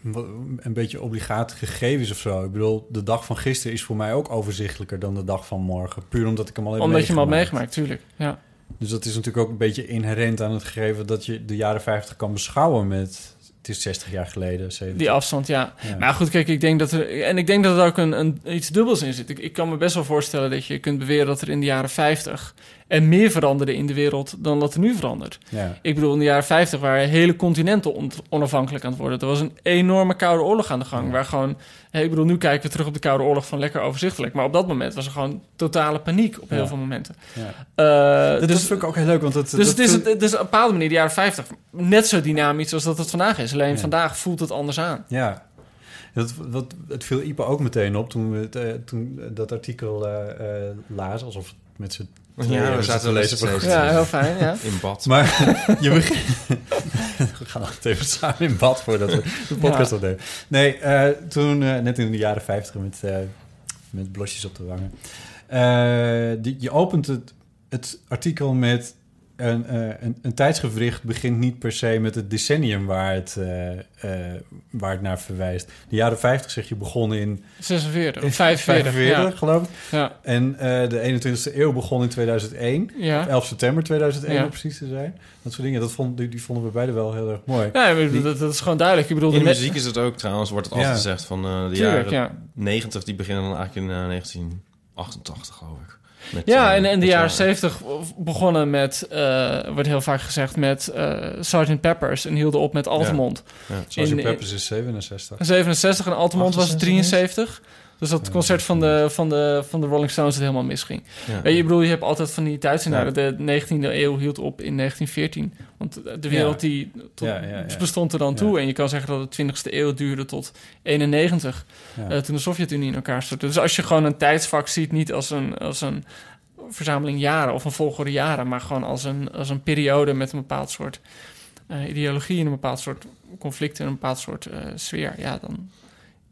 wat- een beetje obligaat gegeven is of zo. Ik bedoel, de dag van gisteren is voor mij ook overzichtelijker dan de dag van morgen. Puur omdat ik hem al heb Omdat je hem meegemaakt. meegemaakt, tuurlijk. Ja. Dus dat is natuurlijk ook een beetje inherent aan het gegeven dat je de jaren 50 kan beschouwen met... Het is 60 jaar geleden, 70. Die afstand, ja. Ja. Maar goed, kijk, ik denk dat er... En ik denk dat er ook een, een, iets dubbels in zit. Ik, ik kan me best wel voorstellen dat je kunt beweren... dat er in de jaren 50 er meer veranderde in de wereld... dan dat er nu verandert. Ja. Ik bedoel, in de jaren 50 waren hele continenten on- onafhankelijk aan het worden. Er was een enorme koude oorlog aan de gang. Waar gewoon, ik bedoel, nu kijken we terug op de koude oorlog van lekker overzichtelijk. Maar op dat moment was er gewoon totale paniek op heel veel momenten. Ja. Eh, Dat dus is ook heel leuk, want het, dus dat het is, het is op een bepaalde manier, de jaren 50, net zo dynamisch als dat het vandaag is. Alleen vandaag voelt het anders aan. Ja. Dat, wat, het viel Ipe ook meteen op toen we het, eh, toen dat artikel eh lazen, alsof het met z'n Ja, we zaten te lezen. Ja, heel fijn, ja. In bad. Maar je begint... we gaan altijd even samen in bad voordat we de podcast Ja. opnemen. Nee, eh, toen, eh, net in de jaren 50 met, eh, met blosjes op de wangen. Eh, die, je opent het, het artikel met een, eh, een, een, tijdsgevricht begint niet per se met het decennium waar het, eh, eh, waar het naar verwijst. De jaren 50 zeg je begonnen in... 46, in 45, ja. geloof ik. Ja. En de 21ste eeuw begon in 2001. 11 september 2001 om precies te zijn. Dat soort dingen, dat die, vonden we beide wel heel erg mooi. Ja, dat, is gewoon duidelijk. Ik bedoel, in de muziek is het ook trouwens, wordt het altijd gezegd van de jaren 90... die beginnen dan eigenlijk in 19... 88, geloof ik. Ja, eh, en in de jaren eh, zeventig begonnen met, uh, wordt heel vaak gezegd, met uh, Sergeant Peppers en hielden op met Altamont. Ja, ja. Sergeant Peppers is 67. 67 en Altamont 68? was 73. Dus dat concert van de, van, de, van de Rolling Stones het helemaal misging. Ja. Je, ik bedoel, je hebt altijd van die tijdscenario's. Ja. De 19e eeuw hield op in 1914. Want de wereld Ja. die tot, Ja, bestond er dan toe. En je kan zeggen dat de 20e eeuw duurde tot 91. Ja. eh, toen de Sovjet-Unie in elkaar stortte. Dus als je gewoon een tijdsvak ziet, niet als een, als een verzameling jaren of een volgorde jaren, maar gewoon als een, als een periode met een bepaald soort eh, ideologie en een bepaald soort conflict en een bepaald soort eh, sfeer, ja, dan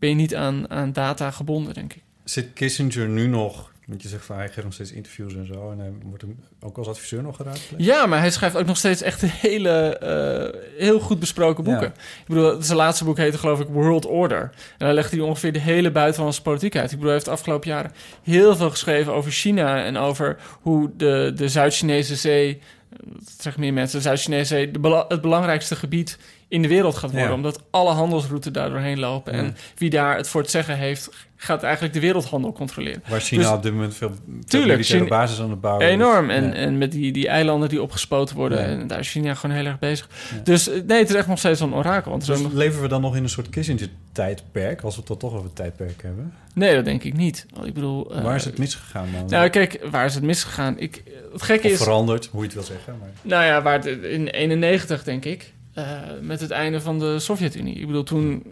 ben je niet aan, aan data gebonden, denk ik. Zit Kissinger nu nog... Want je zegt van hij geeft nog steeds interviews en zo. En hij wordt hem ook als adviseur nog geraadpleegd. Ja, maar hij schrijft ook nog steeds echt hele, eh, heel goed besproken boeken. Ja. Ik bedoel, zijn laatste boek heette geloof ik World Order. En daar legt hij ongeveer de hele buitenlandse politiek uit. Ik bedoel, hij heeft de afgelopen jaren heel veel geschreven over China... en over hoe de, de Zuid-Chinese zee, eh, dat zeggen meer mensen... de Zuid-Chinese zee de bela- het belangrijkste gebied in de wereld gaat worden. Ja. Omdat alle handelsroutes daar doorheen lopen. Ja. En wie daar het voor het zeggen heeft... gaat eigenlijk de wereldhandel controleren. Waar China Dus- op dit moment veel, veel Tuurlijk, China- basis aan het bouwen. Enorm. En, Ja. en met die, die eilanden die opgespoten worden. En daar is China gewoon heel erg bezig. Dus eh, nee, het is echt nog steeds een orakel. Want Dus nog... leven we dan nog in een soort Kissinger-tijdperk... als we dan toch over het tijdperk hebben? Nee, dat denk ik niet. Ik bedoel... eh, Waar is het misgegaan dan? Nou, kijk, waar is het misgegaan? Ik, het gekke of is... veranderd, hoe je het wil zeggen. Maar... Nou ja, waar het, in 91 denk ik. Eh, met het einde van de Sovjet-Unie. Ik bedoel, toen...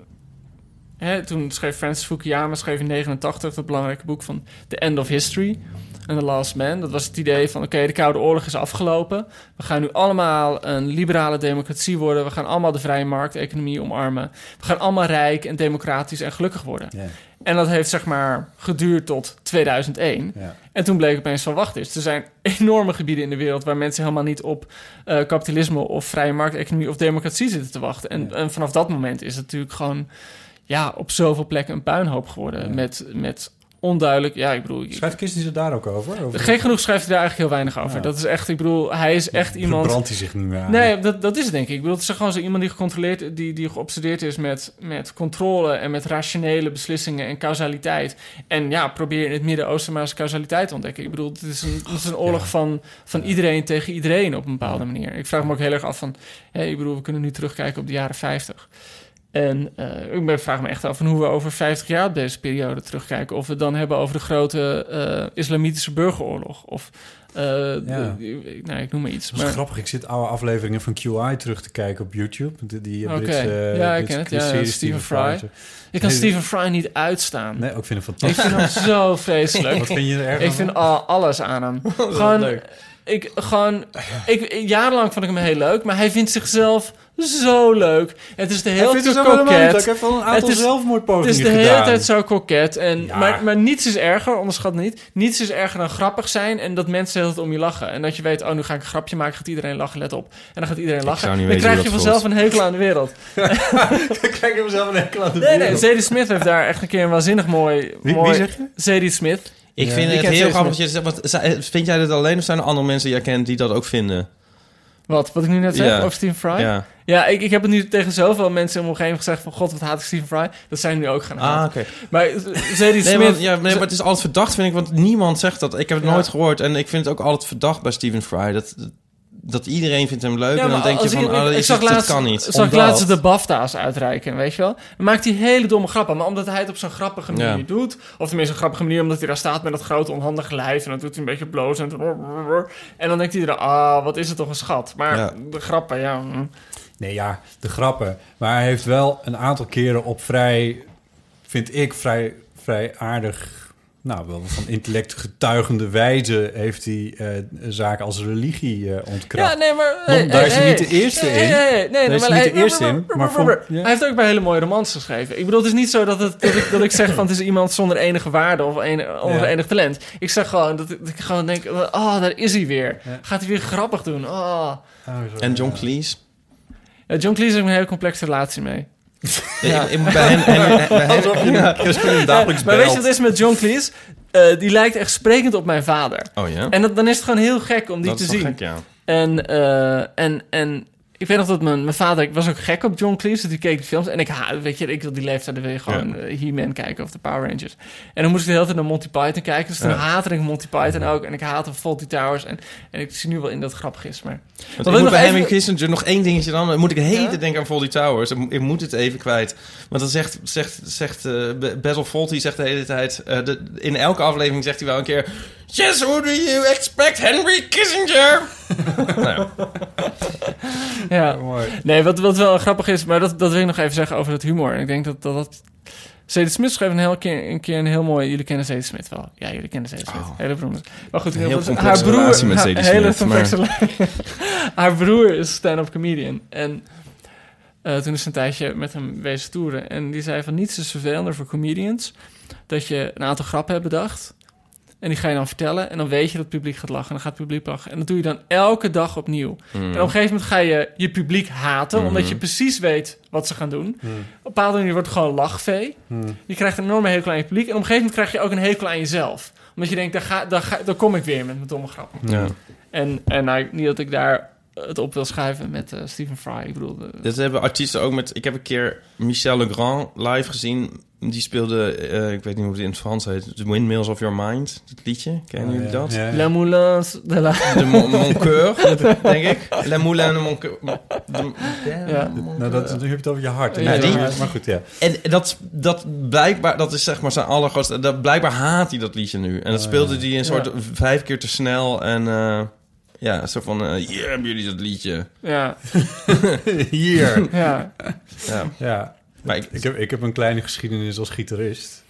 Toen schreef Francis Fukuyama schreef in 89 dat belangrijke boek van The End of History and The Last Man. Dat was het idee van, oké, de Koude Oorlog is afgelopen. We gaan nu allemaal een liberale democratie worden. We gaan allemaal de vrije markteconomie omarmen. We gaan allemaal rijk en democratisch en gelukkig worden. Ja, En dat heeft zeg maar geduurd tot 2001. ja. En toen bleek opeens van, wacht eens, er zijn enorme gebieden in de wereld... waar mensen helemaal niet op eh, kapitalisme of vrije markteconomie of democratie zitten te wachten. En, Ja. en vanaf dat moment is het natuurlijk gewoon ja, op zoveel plekken een puinhoop geworden. Ja. Met, met onduidelijk, ja, ik bedoel... Schrijft Kissinger daar ook over? over Gek genoeg schrijft hij daar eigenlijk heel weinig over. Ja. Dat is echt, ik bedoel, hij is echt iemand... Verbrandt hij zich niet meer aan? Nee, dat, dat is het denk ik. Ik bedoel, het is gewoon zo iemand die gecontroleerd, die, die geobsedeerd is met, met controle en met rationele beslissingen en causaliteit. En ja, probeer in het Midden-Oosten maar eens causaliteit te ontdekken. Ik bedoel, het is een, het is een oorlog Ja. van, van iedereen tegen iedereen op een bepaalde manier. Ik vraag me ook heel erg af van, hé, ik bedoel, we kunnen nu terugkijken op de jaren 50. En eh, ik vraag me echt af van hoe we over 50 jaar op deze periode terugkijken. Of we het dan hebben over de grote eh, islamitische burgeroorlog. Of, eh, Ja. de- nou, ik noem maar iets. Dat is Maar, grappig. Ik zit oude afleveringen van QI terug te kijken op YouTube. Die, die. Britse, Ja, ik ken het. Ja, Stephen Fry. Ik kan Nee, Stephen Fry niet uitstaan. Nee, ook vind ik Ik fantastisch. vind hem zo vreselijk. Wat vind je er erg Ik vind al, alles aan hem. Gewoon, leuk. Ik, gewoon, ik, jarenlang vond ik hem heel leuk, maar hij vindt zichzelf zo leuk. Het is de hele tijd het leuk. koket. Hij heeft wel een Het aantal is- zelfmoordpogingen Het is de gedaan. hele tijd zo koket. En, Ja. maar, maar niets is erger, onderschat niet. Niets is erger dan grappig zijn en dat mensen tijd om je lachen. En dat je weet, oh, nu ga ik een grapje maken, gaat iedereen lachen, let op. En dan gaat iedereen lachen. Dan krijg je vanzelf voelt. een hekel aan de wereld. Ik kijk hem zelf een enkel aan de Nee, nee, wereld. Zadie Smith heeft daar echt een keer een waanzinnig mooi... Wie, mooi wie zeg je? Zadie Smith. Ik Ja. vind Ik het heel grappig dat je zegt, want vind jij dit alleen of zijn er andere mensen die jij kent die dat ook vinden? Wat, wat ik nu net zeg Ja. over Stephen Fry? Ja, Ja. ik, ik heb het nu tegen zoveel mensen in mijn omgeving gezegd van... God, wat haat ik Stephen Fry. Dat zijn nu ook gaan Ah, haten. oké. Maar Nee, maar, ja, nee, maar het is altijd verdacht, vind ik, want niemand zegt dat. Ik heb het Ja. nooit gehoord en ik vind het ook altijd verdacht bij Stephen Fry. Dat, dat iedereen vindt hem leuk Ja, en dan denk je van, ik- oh, dat, ik zag dat laatst, kan niet. Zag ik Omdat- laatst de BAFTA's uitreiken, weet je wel? Dan maakt hij hele domme grappen. Maar omdat hij het op zo'n grappige manier Ja. doet... of tenminste een grappige manier omdat hij daar staat met dat grote onhandige lijf... en dan doet hij een beetje bloos en... en dan denkt iedereen, ah, wat is het toch een schat. Maar Ja. de grappen, ja... Nee, ja, de grappen. Maar hij heeft wel een aantal keren op vrij, vind ik, vrij, vrij aardig nou, wel van intellect getuigende wijze heeft hij eh, zaken als religie eh ontkracht. Ja, nee, maar... Want daar is hij niet de eerste in. Nee, nee, nee, Daar is hij niet de eerste in, maar. Hij heeft ook bij hele mooie romans geschreven. Ik bedoel, het is niet zo dat, het, dat, ik, dat ik zeg van het is iemand zonder enige waarde of een, onder Ja. enig talent. Ik zeg gewoon dat ik, dat ik gewoon denk, oh, daar is hij weer. Ja. Gaat hij weer grappig doen. Oh. Oh, zo, En John. Cleese. Ja, John Cleese heeft een hele complexe relatie mee. Ja. Ik, ik moet bij hen... hen- bij hen- Alsof je Ja. Crispin dagelijks maar weet je wat het is met John Cleese? Eh, die lijkt echt sprekend op mijn vader. Oh ja? En dat, dan is het gewoon heel gek om die dat te zien. gek, ja. En, eh, en, en ik weet nog dat mijn, mijn vader... Ik was ook gek op John Cleese, die keek die films. En ik ha- weet je, ik wil die leeftijd je gewoon eh, He-Man kijken of de Power Rangers. En dan moest ik de hele tijd naar Monty Python kijken. Dus toen Ja. haatte ik Monty Python ook. En ik haatte Fawlty Towers. En, en ik zie nu wel in dat grappig is, maar... Want ik ik moet nog bij even- Henry Kissinger nog één dingetje dan. Moet ik tijd denken aan Voldy Towers. Ik mo- Ik moet het even kwijt. Want dan zegt, zegt, zegt Be- Basil Fawlty zegt de hele tijd... eh, de, in elke aflevering zegt hij wel een keer... Yes, who do you expect, Henry Kissinger? nou, ja. Mooi. nee, wat, wat wel grappig is... Maar dat, dat wil ik nog even zeggen over het humor. En ik denk dat dat... dat Smith schreef een, heel keer, een keer een heel mooi... Jullie kennen Zadie Smith wel. Ja, jullie kennen Zadie Smith. Oh. Hele beroemde. Maar goed, heel veel- complexe relatie met haar- hele Smith, complexe haar broer is stand-up comedian. En eh, toen is ze een tijdje met hem wezen toeren. En die zei van niets is vervelender voor comedians... dat je een aantal grappen hebt bedacht... En die ga je dan vertellen. En dan weet je dat het publiek gaat lachen. En dan gaat het publiek lachen. En dat doe je dan elke dag opnieuw. Mm. En op een gegeven moment ga je je publiek haten, Mhm. omdat je precies weet wat ze gaan doen. Op een bepaalde manier wordt het gewoon lachvee. Je krijgt een enorme hekel aan je publiek. En op een gegeven moment krijg je ook een hekel aan jezelf. Omdat je denkt, daar, ga, daar, ga, daar kom ik weer met mijn domme grap. Ja. En, en nou, niet dat ik daar het op wil schuiven met eh, Stephen Fry. Ik bedoel, de- Dit hebben artiesten ook met... Ik heb een keer Michel Legrand live gezien. Die speelde, eh, ik weet niet hoe het in het Frans heet... The Windmills of Your Mind, het liedje. Kennen jullie dat? Ja. La Moulins de la... De Mon, Mon Coeur, denk ik. Le Moulin de Mon Coeur. De- Ja. Nou, dat, nu heb je het over je hart. Ja, die- maar goed, ja. En dat, dat blijkbaar, dat is zeg maar zijn allergrootste... Dat, blijkbaar haat hij dat liedje nu. En dat Oh, speelde ja. hij een soort vijf keer te snel. En eh, ja, zo van... eh hier hebben jullie dat liedje. Ja, Hier. ja. Ja, Ja, maar ik, ik heb, ik heb een kleine geschiedenis als gitarist.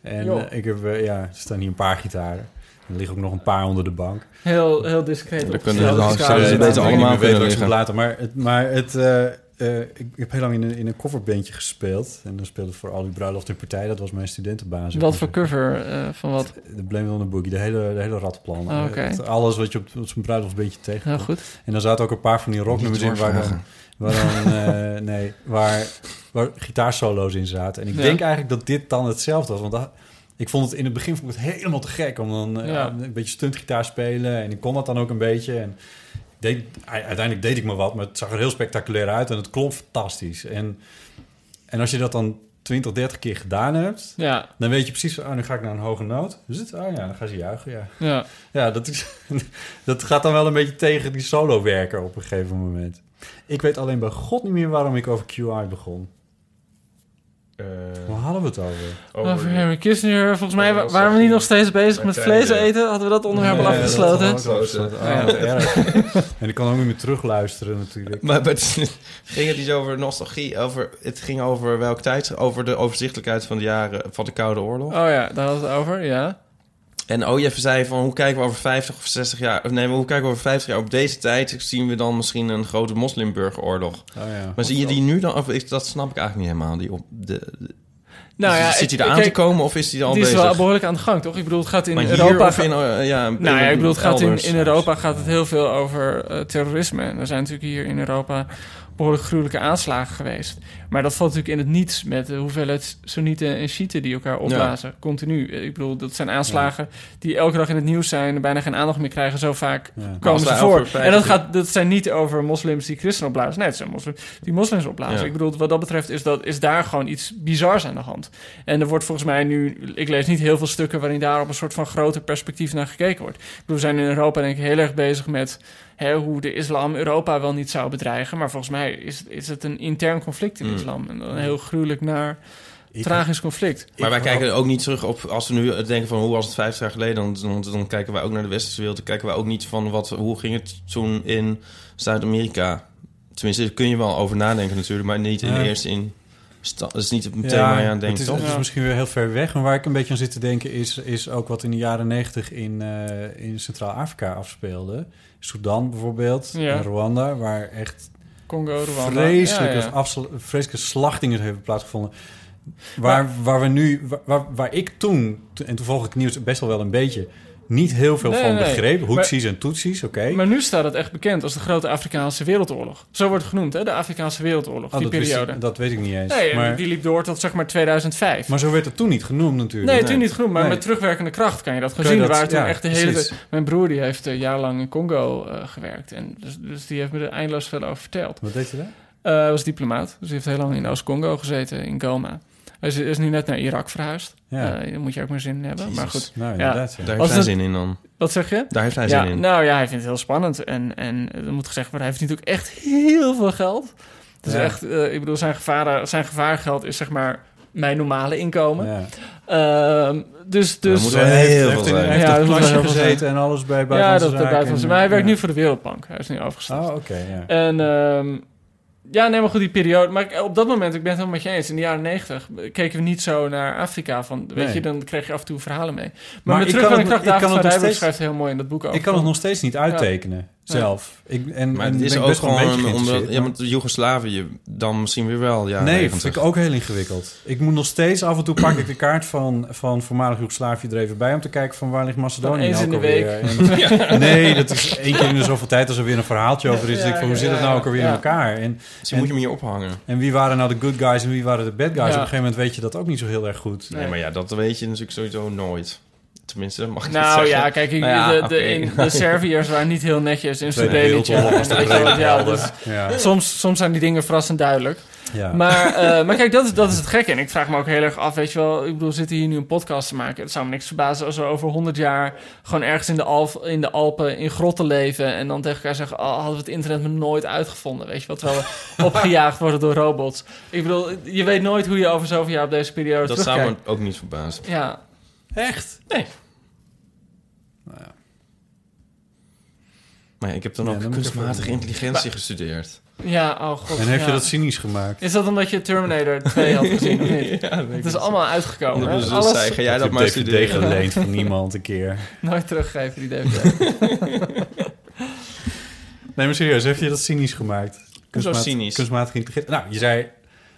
En eh, ik heb, eh, ja, er staan hier een paar gitaren. Er liggen ook nog een paar onder de bank. Heel, heel discreet. Dan op kunnen dan- zouden ze beter allemaal kunnen liggen. laten. Maar het, maar het eh, eh, ik heb heel lang in een, in een coverbandje gespeeld. En dan speelde ik voor al die bruiloft en partij. Dat was mijn studentenbasis. Wat voor cover eh, van wat? De Blame on the Boogie, de hele, de hele ratplan. Oh. Het- Alles wat je op, op zo'n bruiloftsbandje Heel tegenkomt. goed. En dan zaten ook een paar van die rocknummers in waar dan, waar, dan, eh, nee, waar, waar gitaarsolo's in zaten. En ik Ja. denk eigenlijk dat dit dan hetzelfde was. Want dat- ik vond het in het begin vond ik het helemaal te gek om dan eh, Ja. een beetje stuntgitaar spelen. En ik kon dat dan ook een beetje. En deed, uiteindelijk deed ik me wat, maar het zag er heel spectaculair uit en het klonk fantastisch. En, en als je dat dan 20, 30 keer gedaan hebt, Ja, dan weet je precies, oh, nu ga ik naar een hoge noot. Is het? Oh ja, dan gaan ze juichen, ja. ja. Ja, dat, is, dat gaat dan wel een beetje tegen die solo-werker op een gegeven moment. Ik weet alleen bij God niet meer waarom ik over QI begon. Waar hadden we het over? Over Henry Kissinger. Volgens mij wa- waren we niet nog steeds bezig met vlees eten. Hadden we dat onderwerp al Nee, afgesloten? Ja. Erg. en ik kan ook niet meer terugluisteren natuurlijk. Maar het ging het niet over nostalgie. Over, het ging over welke tijd? Over de overzichtelijkheid van de jaren van de Koude Oorlog. Oh ja, daar hadden we het over, ja. En Ojef zei van hoe kijken we over 50 of 60 jaar... of Nee, hoe kijken we over 50 jaar? Op deze tijd zien we dan misschien een grote moslimburgeroorlog. Oh, ja. Maar zie je die nu dan? Of is, dat snap ik eigenlijk niet helemaal. Die op de, de- Nou ja, zit hij er aan te komen of is hij al Die is bezig? wel behoorlijk aan de gang, toch? Ik bedoel, het gaat in Europa... of in... eh, ja, Nou ja, ik bedoel, het gaat in, in Europa gaat het heel veel over eh, terrorisme. En er zijn natuurlijk hier in Europa behoorlijk gruwelijke aanslagen geweest. Maar dat valt natuurlijk in het niets met de hoeveelheid Soenieten en Shiiten die elkaar opblazen. Continu. Ik bedoel, dat zijn aanslagen die elke dag in het nieuws zijn... en bijna geen aandacht meer krijgen. Zo vaak Ja. komen ze voor. En dat, gaat, dat zijn niet over moslims die christenen opblazen. Nee, het zijn moslims die moslims opblazen. Ik bedoel, wat dat betreft is, dat, is daar gewoon iets bizars aan de hand. En er wordt volgens mij nu... Ik lees niet heel veel stukken waarin daar op een soort van groter perspectief naar gekeken wordt. Ik bedoel, we zijn in Europa denk ik heel erg bezig met... Hè, hoe de islam Europa wel niet zou bedreigen. Maar volgens mij is, is het een intern conflict in de Mm. islam. En een heel gruwelijk naar Ik- tragisch conflict. Maar wij Ik- kijken ook niet terug op... Als we nu denken van hoe was het 50 jaar geleden... Dan, dan, dan kijken wij ook naar de westerse wereld. Dan kijken wij ook niet van wat, hoe ging het toen in Zuid-Amerika. Tenminste, daar kun je wel over nadenken natuurlijk. Maar niet in Ja. de eerste in... dat is niet meteen waar je aan denkt, het is, toch? het is Ja. misschien weer heel ver weg. Maar waar ik een beetje aan zit te denken is, is ook wat in de jaren negentig in, eh, in Centraal-Afrika afspeelde. Sudan bijvoorbeeld, Ja. en Rwanda, waar echt Congo, Rwanda. vreselijke, Ja, ja. afsla- vreselijke slachtingen hebben plaatsgevonden. Waar, waar we nu, waar- waar, waar ik toen, en toen volg ik het nieuws best wel wel een beetje, niet heel veel Nee, van nee. begreep. Maar- Hoetsies en Tutsis, oké. Maar nu staat het echt bekend als de grote Afrikaanse wereldoorlog. Zo wordt het genoemd, hè? De Afrikaanse wereldoorlog, Oh, die dat, periode. dat weet ik niet eens. nee, maar, die liep door tot zeg maar 2005. maar zo werd het toen niet genoemd natuurlijk. nee, toen niet genoemd, maar met terugwerkende kracht kan je dat je zien. Dat- waren toen ja, echt de hele Mijn broer die heeft eh, jarenlang in Congo eh, gewerkt. En dus, dus die heeft me er eindeloos veel over verteld. Wat deed je daar? Hij was diplomaat, dus hij heeft heel lang in Oost-Congo gezeten, in Goma. Hij is, is nu net naar Irak verhuisd. Ja. Eh, daar moet je ook maar zin in hebben. Maar goed, Nou, Ja. inderdaad. ja. Daar Als heeft hij het- zin in dan. wat zeg je? Daar heeft hij ja, zin in. Nou ja, hij vindt het heel spannend. En, en er moet gezegd worden, hij heeft natuurlijk echt heel veel geld. Dus Ja. echt, eh, ik bedoel, zijn, gevaar, zijn gevaargeld is zeg maar mijn normale inkomen. Ja. Ehm, dus, dus moet wel heeft, heel heeft veel heeft Ja, dat klasje gezeten en alles bij ja, buitenlandse dat de zaken buitenlandse. en, Maar hij werkt ja. nu voor de Wereldbank. Hij is nu overgestapt. Oh, oké, ja. En ehm, ja, nee, maar goed, die periode. Maar op dat moment, ik ben het helemaal met je eens. In de jaren negentig keken we niet zo naar Afrika. Van, weet Nee. je, dan kreeg je af en toe verhalen mee. Maar, Maar met kracht, David van Rijbroek steeds- schrijft heel mooi in dat boek over. Ik kan het nog steeds niet uittekenen, zelf. Ik, en, Maar en het is ook best wel een beetje gewoon omdat... Ja, maar- want Joegoslavië dan misschien weer wel, ja. nee, dat 90. vind ik ook heel ingewikkeld. Ik moet nog steeds af en toe pak ik de kaart van, van voormalig Joegoslavië er even bij om te kijken van waar ligt Macedonië nou in de. En- nee, dat is één keer in de zoveel tijd als er weer een verhaaltje over is. Ja, ik van, hoe ja, zit het nou ja, ook alweer ja. in elkaar? En, Misschien moet je hem hier ophangen. en wie waren nou de good guys en wie waren de bad guys? Ja. Op een gegeven moment weet je dat ook niet zo heel erg goed. Nee, maar ja, dat weet je natuurlijk sowieso nooit. Tenminste, mag ik Nou zeggen. ja, kijk, ik- Nou ja, de, de, in- de Serviërs waren niet heel netjes in Tweede Srebrenica. Wereldoorlog was En toch weet je wel, ja, helder. dus Ja. soms, soms zijn die dingen verrassend duidelijk. Ja. Maar, eh, maar kijk, dat is, dat is het gekke. En ik vraag me ook heel erg af, weet je wel... Ik bedoel, zitten hier nu een podcast te maken. Het zou me niks verbazen als we over 100 jaar... gewoon ergens in de, Alf, in de Alpen in grotten leven... en dan tegen elkaar zeggen... Oh, hadden we het internet maar nooit uitgevonden, weet je wel? Terwijl we opgejaagd worden door robots. Ik bedoel, je weet nooit hoe je over zoveel jaar op deze periode Dat zou me ook niet verbazen. Ja, Echt? Nee. Nou ja. Maar ja, ik heb dan Ja, ook dan ik kunstmatige even- intelligentie gestudeerd. ja, oh god. En heb ja. je dat cynisch gemaakt? Is dat omdat je Terminator 2 had gezien, of niet? Ja, Het is allemaal uitgekomen. Hè? we zo Alles zei, ga jij dat je maar hebt DVD studeren? geleend van niemand een keer. nooit teruggeven, die DVD. Nee, maar serieus, heb je dat cynisch gemaakt? Kunstmaat- cynisch? Kunstmatige intelligentie. Nou, je zei,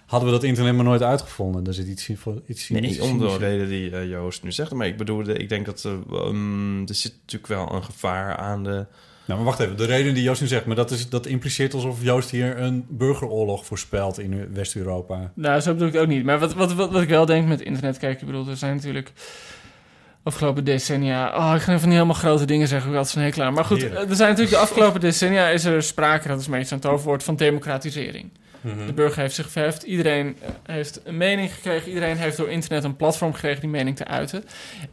hadden we dat internet maar nooit uitgevonden. Daar zit iets, iets cynisch. Nee, om de reden die eh, Joost nu zegt. Maar ik bedoel, ik denk dat um, er zit natuurlijk wel een gevaar aan de... Nou, maar wacht even. De reden die Joost nu zegt, maar dat, is, dat impliceert alsof Joost hier een burgeroorlog voorspelt in West-Europa. nou, zo bedoel ik het ook niet. Maar wat, wat, wat, wat ik wel denk met internet, kijk, ik bedoel, er zijn natuurlijk afgelopen decennia... Oh, ik ga even niet helemaal grote dingen zeggen, ik had zo'n hekel aan. Maar goed, Heerlijk. er zijn natuurlijk de afgelopen decennia is er sprake, dat is meestal een toverwoord, van democratisering. De burger heeft zich verheft. Iedereen eh, heeft een mening gekregen. Iedereen heeft door internet een platform gekregen die mening te uiten.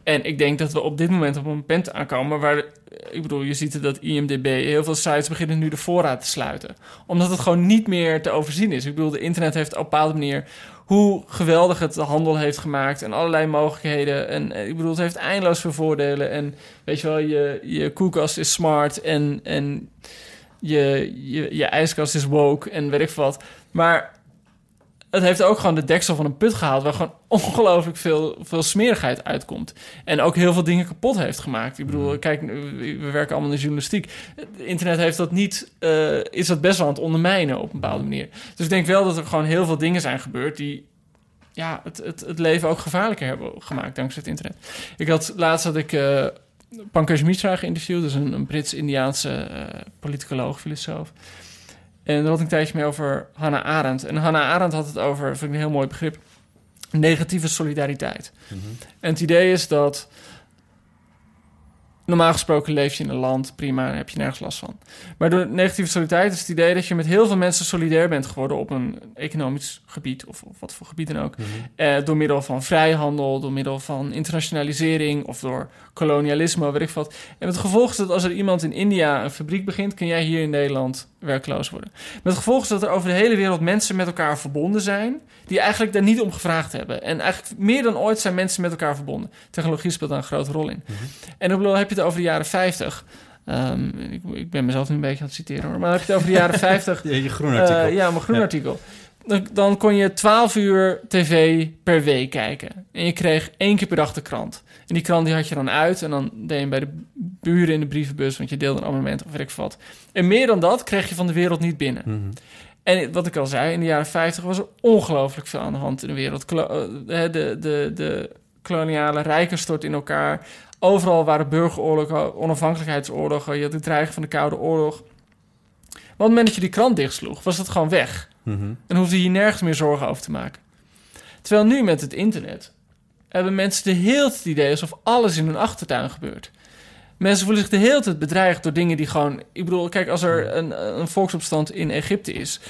En ik denk dat we op dit moment op een punt aankomen waar... de- ik bedoel, je ziet dat IMDB... Heel veel sites beginnen nu de voorraad te sluiten. Omdat het gewoon niet meer te overzien is. Ik bedoel, de internet heeft op een bepaalde manier... hoe geweldig het de handel heeft gemaakt... en allerlei mogelijkheden. En eh, ik bedoel, het heeft eindeloos veel voordelen. En weet je wel, je, je koelkast is smart... en, en je, je, je ijskast is woke en weet ik wat. Maar het heeft ook gewoon de deksel van een put gehaald... waar gewoon ongelooflijk veel, veel smerigheid uitkomt. En ook heel veel dingen kapot heeft gemaakt. Ik bedoel, kijk, we werken allemaal in de journalistiek. Het internet heeft dat niet... eh, is dat best wel aan het ondermijnen op een bepaalde manier. Dus ik denk wel dat er gewoon heel veel dingen zijn gebeurd... die ja, het, het, het leven ook gevaarlijker hebben gemaakt dankzij het internet. Ik had laatst had ik... eh Pankaj Mishra geïnterviewd, dus een, een Brits-Indiaanse eh, politicoloog, filosoof. En daar had ik een tijdje mee over Hannah Arendt. En Hannah Arendt had het over, vind ik een heel mooi begrip, negatieve solidariteit. En het idee is dat normaal gesproken leef je in een land, prima, daar heb je nergens last van. Maar door negatieve solidariteit is het idee dat je met heel veel mensen solidair bent geworden op een economisch gebied, of, of wat voor gebied dan ook. Eh, door middel van vrijhandel, door middel van internationalisering of door kolonialisme, weet ik wat. En het gevolg is dat als er iemand in India een fabriek begint, kun jij hier in Nederland werkloos worden. Met het gevolg is dat er over de hele wereld mensen met elkaar verbonden zijn, die eigenlijk daar niet om gevraagd hebben. En eigenlijk meer dan ooit zijn mensen met elkaar verbonden. Technologie speelt daar een grote rol in. En ik bedoel, heb je het over de jaren 50. Ehm, ik, ik ben mezelf nu een beetje aan het citeren hoor. Maar dan heb je het over de jaren 50. Ja, je groen artikel. Eh, ja, mijn groen Ja. artikel. dan, dan kon je 12 uur tv per week kijken. En je kreeg één keer per dag de krant. En die krant die had je dan uit. En dan deed je hem bij de buren in de brievenbus. Want je deelde een abonnement of weet ik wat. En meer dan dat kreeg je van de wereld niet binnen. Mhm. En wat ik al zei, in de jaren 50 was er ongelooflijk veel aan de hand in de wereld. Klo- eh, de, de, de koloniale rijken stortten in elkaar. Overal waren burgeroorlogen, onafhankelijkheidsoorlogen. Je had het dreigen van de Koude Oorlog. Maar op het moment dat je die krant dichtsloeg, was dat gewoon weg. Mhm. En hoefde je hier nergens meer zorgen over te maken. Terwijl nu met het internet hebben mensen de hele tijd het idee alsof alles in hun achtertuin gebeurt. Mensen voelen zich de hele tijd bedreigd door dingen die gewoon... Ik bedoel, kijk, als er een, een volksopstand in Egypte is...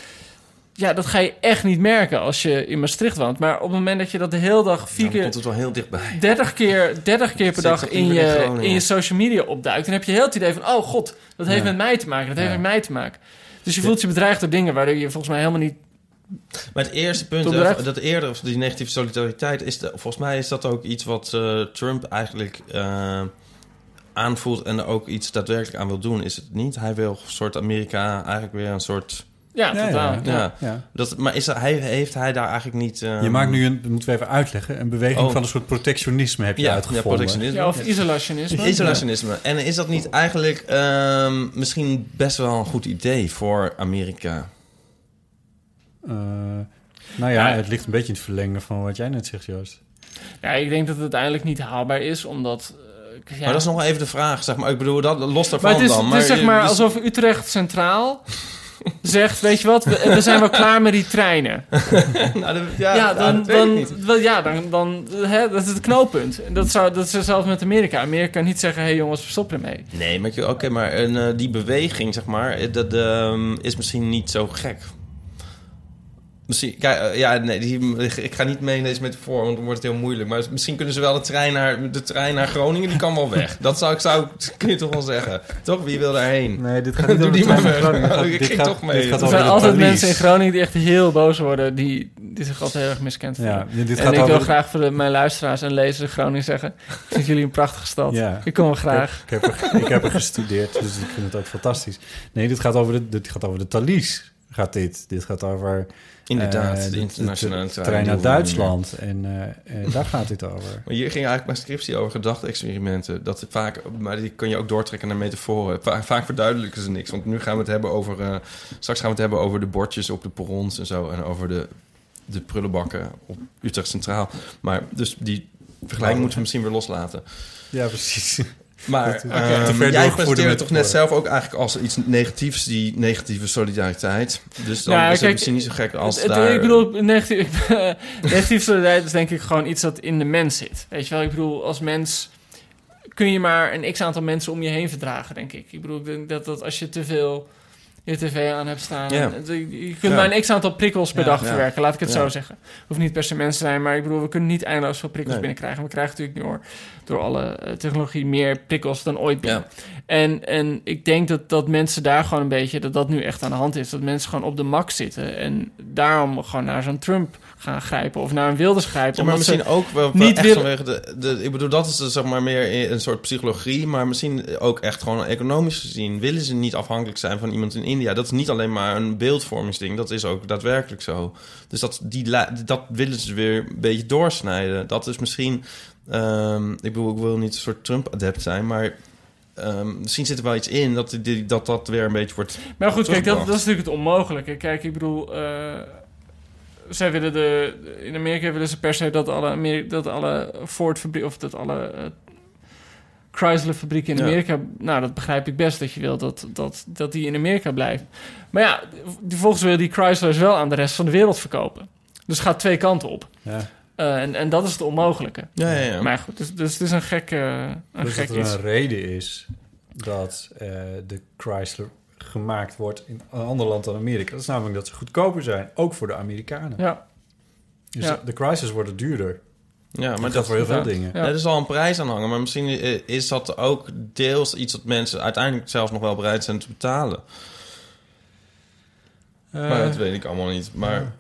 Ja, dat ga je echt niet merken als je in Maastricht woont. Maar op het moment dat je dat de hele dag vier keer... komt het wel heel dichtbij. 30 keer, 30 keer per dag in je, in je social media opduikt... dan heb je heel het idee van... oh god, dat heeft Ja. met mij te maken, dat heeft Ja. met mij te maken. Dus je voelt je bedreigd door dingen... waardoor je volgens mij helemaal niet... Maar het eerste punt, dat eerder, of die negatieve solidariteit, is de, volgens mij is dat ook iets wat eh, Trump eigenlijk eh, aanvoelt en er ook iets daadwerkelijk aan wil doen, is het niet? Hij wil een soort Amerika eigenlijk weer een soort. Ja, Ja, totaal. ja. ja. Ja, Ja. dat, maar is dat, hij, heeft hij daar eigenlijk niet. eh, Je maakt nu een, dat moeten we even uitleggen, een beweging Oh. van een soort protectionisme heb je ja, ja, uitgevonden. protectionisme. Ja, of isolationisme. Isolationisme. En is dat niet eigenlijk ehm, misschien best wel een goed idee voor Amerika? Eh, nou ja, het ligt een beetje in het verlengen van wat jij net zegt, Joost. Ja, ik denk dat het uiteindelijk niet haalbaar is, omdat... eh, ja. Maar dat is nog wel even de vraag, zeg maar. Ik bedoel, dat los daarvan Maar het is, dan. het is zeg maar dus- alsof Utrecht Centraal zegt... weet je wat, we, we zijn wel klaar met die treinen. Nou, dat- ja, dan, dan, ja, dan, dan hè, dat is het knooppunt. En dat, zou, dat is zelfs met Amerika. Amerika kan niet zeggen, hé hey jongens, we stoppen ermee. Nee, maar oké, maar een, eh, die beweging, zeg maar, dat ehm, is misschien niet zo gek. Misschien, kijk, eh, ja, nee, die, ik ga niet mee in deze metafoor, want dan wordt het heel moeilijk. Maar misschien kunnen ze wel de trein naar, de trein naar Groningen, die kan wel weg. Dat zou ik, zou, kun je toch wel zeggen. Toch, wie wil daarheen? Nee, dit gaat niet trein naar Groningen. Groningen. Ik ging toch mee. Er zijn altijd mensen in Groningen die echt heel boos worden... die, die zich altijd heel erg miskend voelen. Ja, dit en gaat ik over wil de- graag voor de, mijn luisteraars en lezers in Groningen zeggen... ik vind jullie een prachtige stad. Ja. Ik kom wel graag. Ik heb, er, ik heb er gestudeerd, dus ik vind het ook fantastisch. Nee, dit gaat over de, dit gaat over de Thalys. Gaat dit. Dit gaat over... Inderdaad, eh, de internationale de trein. trein naar meer. Duitsland. En eh, eh, daar gaat dit over. Maar hier ging eigenlijk mijn scriptie over gedachte-experimenten. Dat vaak, maar die kun je ook doortrekken naar metaforen. Va- vaak verduidelijken ze niks. Want nu gaan we het hebben over. eh, straks gaan we het hebben over de bordjes op de perrons en zo. En over de, de prullenbakken op Utrecht Centraal. Maar dus die vergelijking moeten we misschien weer loslaten. Ja, precies. Maar te ver jij het toch net zelf ook eigenlijk als iets negatiefs, die negatieve solidariteit. Dus dan Ja, is het misschien niet zo gek als Het- het- daar... Ik bedoel, negatief, negatief solidariteit is denk ik gewoon iets dat in de mens zit. Weet je wel, ik bedoel, als mens kun je maar een x-aantal mensen om je heen verdragen, denk ik. Ik bedoel, ik denk dat, dat als je te veel je tv aan hebt staan... Ja. en- je kunt maar een x-aantal prikkels per dag verwerken, laat ik het zo zeggen. Hoeft niet per se mensen zijn, maar ik bedoel, we kunnen niet eindeloos veel prikkels Nee. binnenkrijgen. We krijgen natuurlijk door, door alle eh, technologie meer prikkels dan ooit binnen. Ja. En, en ik denk dat, dat mensen daar gewoon een beetje, dat dat nu echt aan de hand is. Dat mensen gewoon op de max zitten. En daarom gewoon naar zo'n Trump gaan grijpen of naar een Wilders grijpen. Ja, maar misschien ook wel, niet niet echt willen- vanwege de, de... Ik bedoel, dat is dus, zeg maar meer een soort psychologie... maar misschien ook echt gewoon economisch gezien... willen ze niet afhankelijk zijn van iemand in India. Dat is niet alleen maar een beeldvormingsding. Dat is ook daadwerkelijk zo. Dus dat, die, dat willen ze weer een beetje doorsnijden. Dat is misschien... ehm, ik bedoel, ik wil niet een soort Trump-adept zijn, maar... ehm, misschien zit er wel iets in dat, die, dat dat weer een beetje wordt... Maar goed, kijk, dat, dat is natuurlijk het onmogelijke. Kijk, ik bedoel, eh, zij willen de, in Amerika willen ze per se dat alle, Ameri- dat alle Ford fabriek of dat alle Chrysler fabrieken in Ja. Amerika, nou dat begrijp ik best dat je wil dat, dat, dat die in Amerika blijft. Maar ja, die- volgens wil die Chryslers wel aan de rest van de wereld verkopen. Dus het gaat twee kanten op. Ja. Eh, en, en dat is het onmogelijke. Ja, ja, ja. Maar goed, dus, dus het is een gek, een Dus gek dat er iets. een reden is dat eh, de Chrysler gemaakt wordt in een ander land dan Amerika. Dat is namelijk dat ze goedkoper zijn, ook voor de Amerikanen. Ja, Dus Ja. de Chrysler's worden duurder. Ja, Maar maar dat voor heel veel dingen. Ja. Er is al een prijs aan hangen, maar misschien is dat ook deels iets dat mensen uiteindelijk zelfs nog wel bereid zijn te betalen. maar Eh, dat weet ik allemaal niet. Maar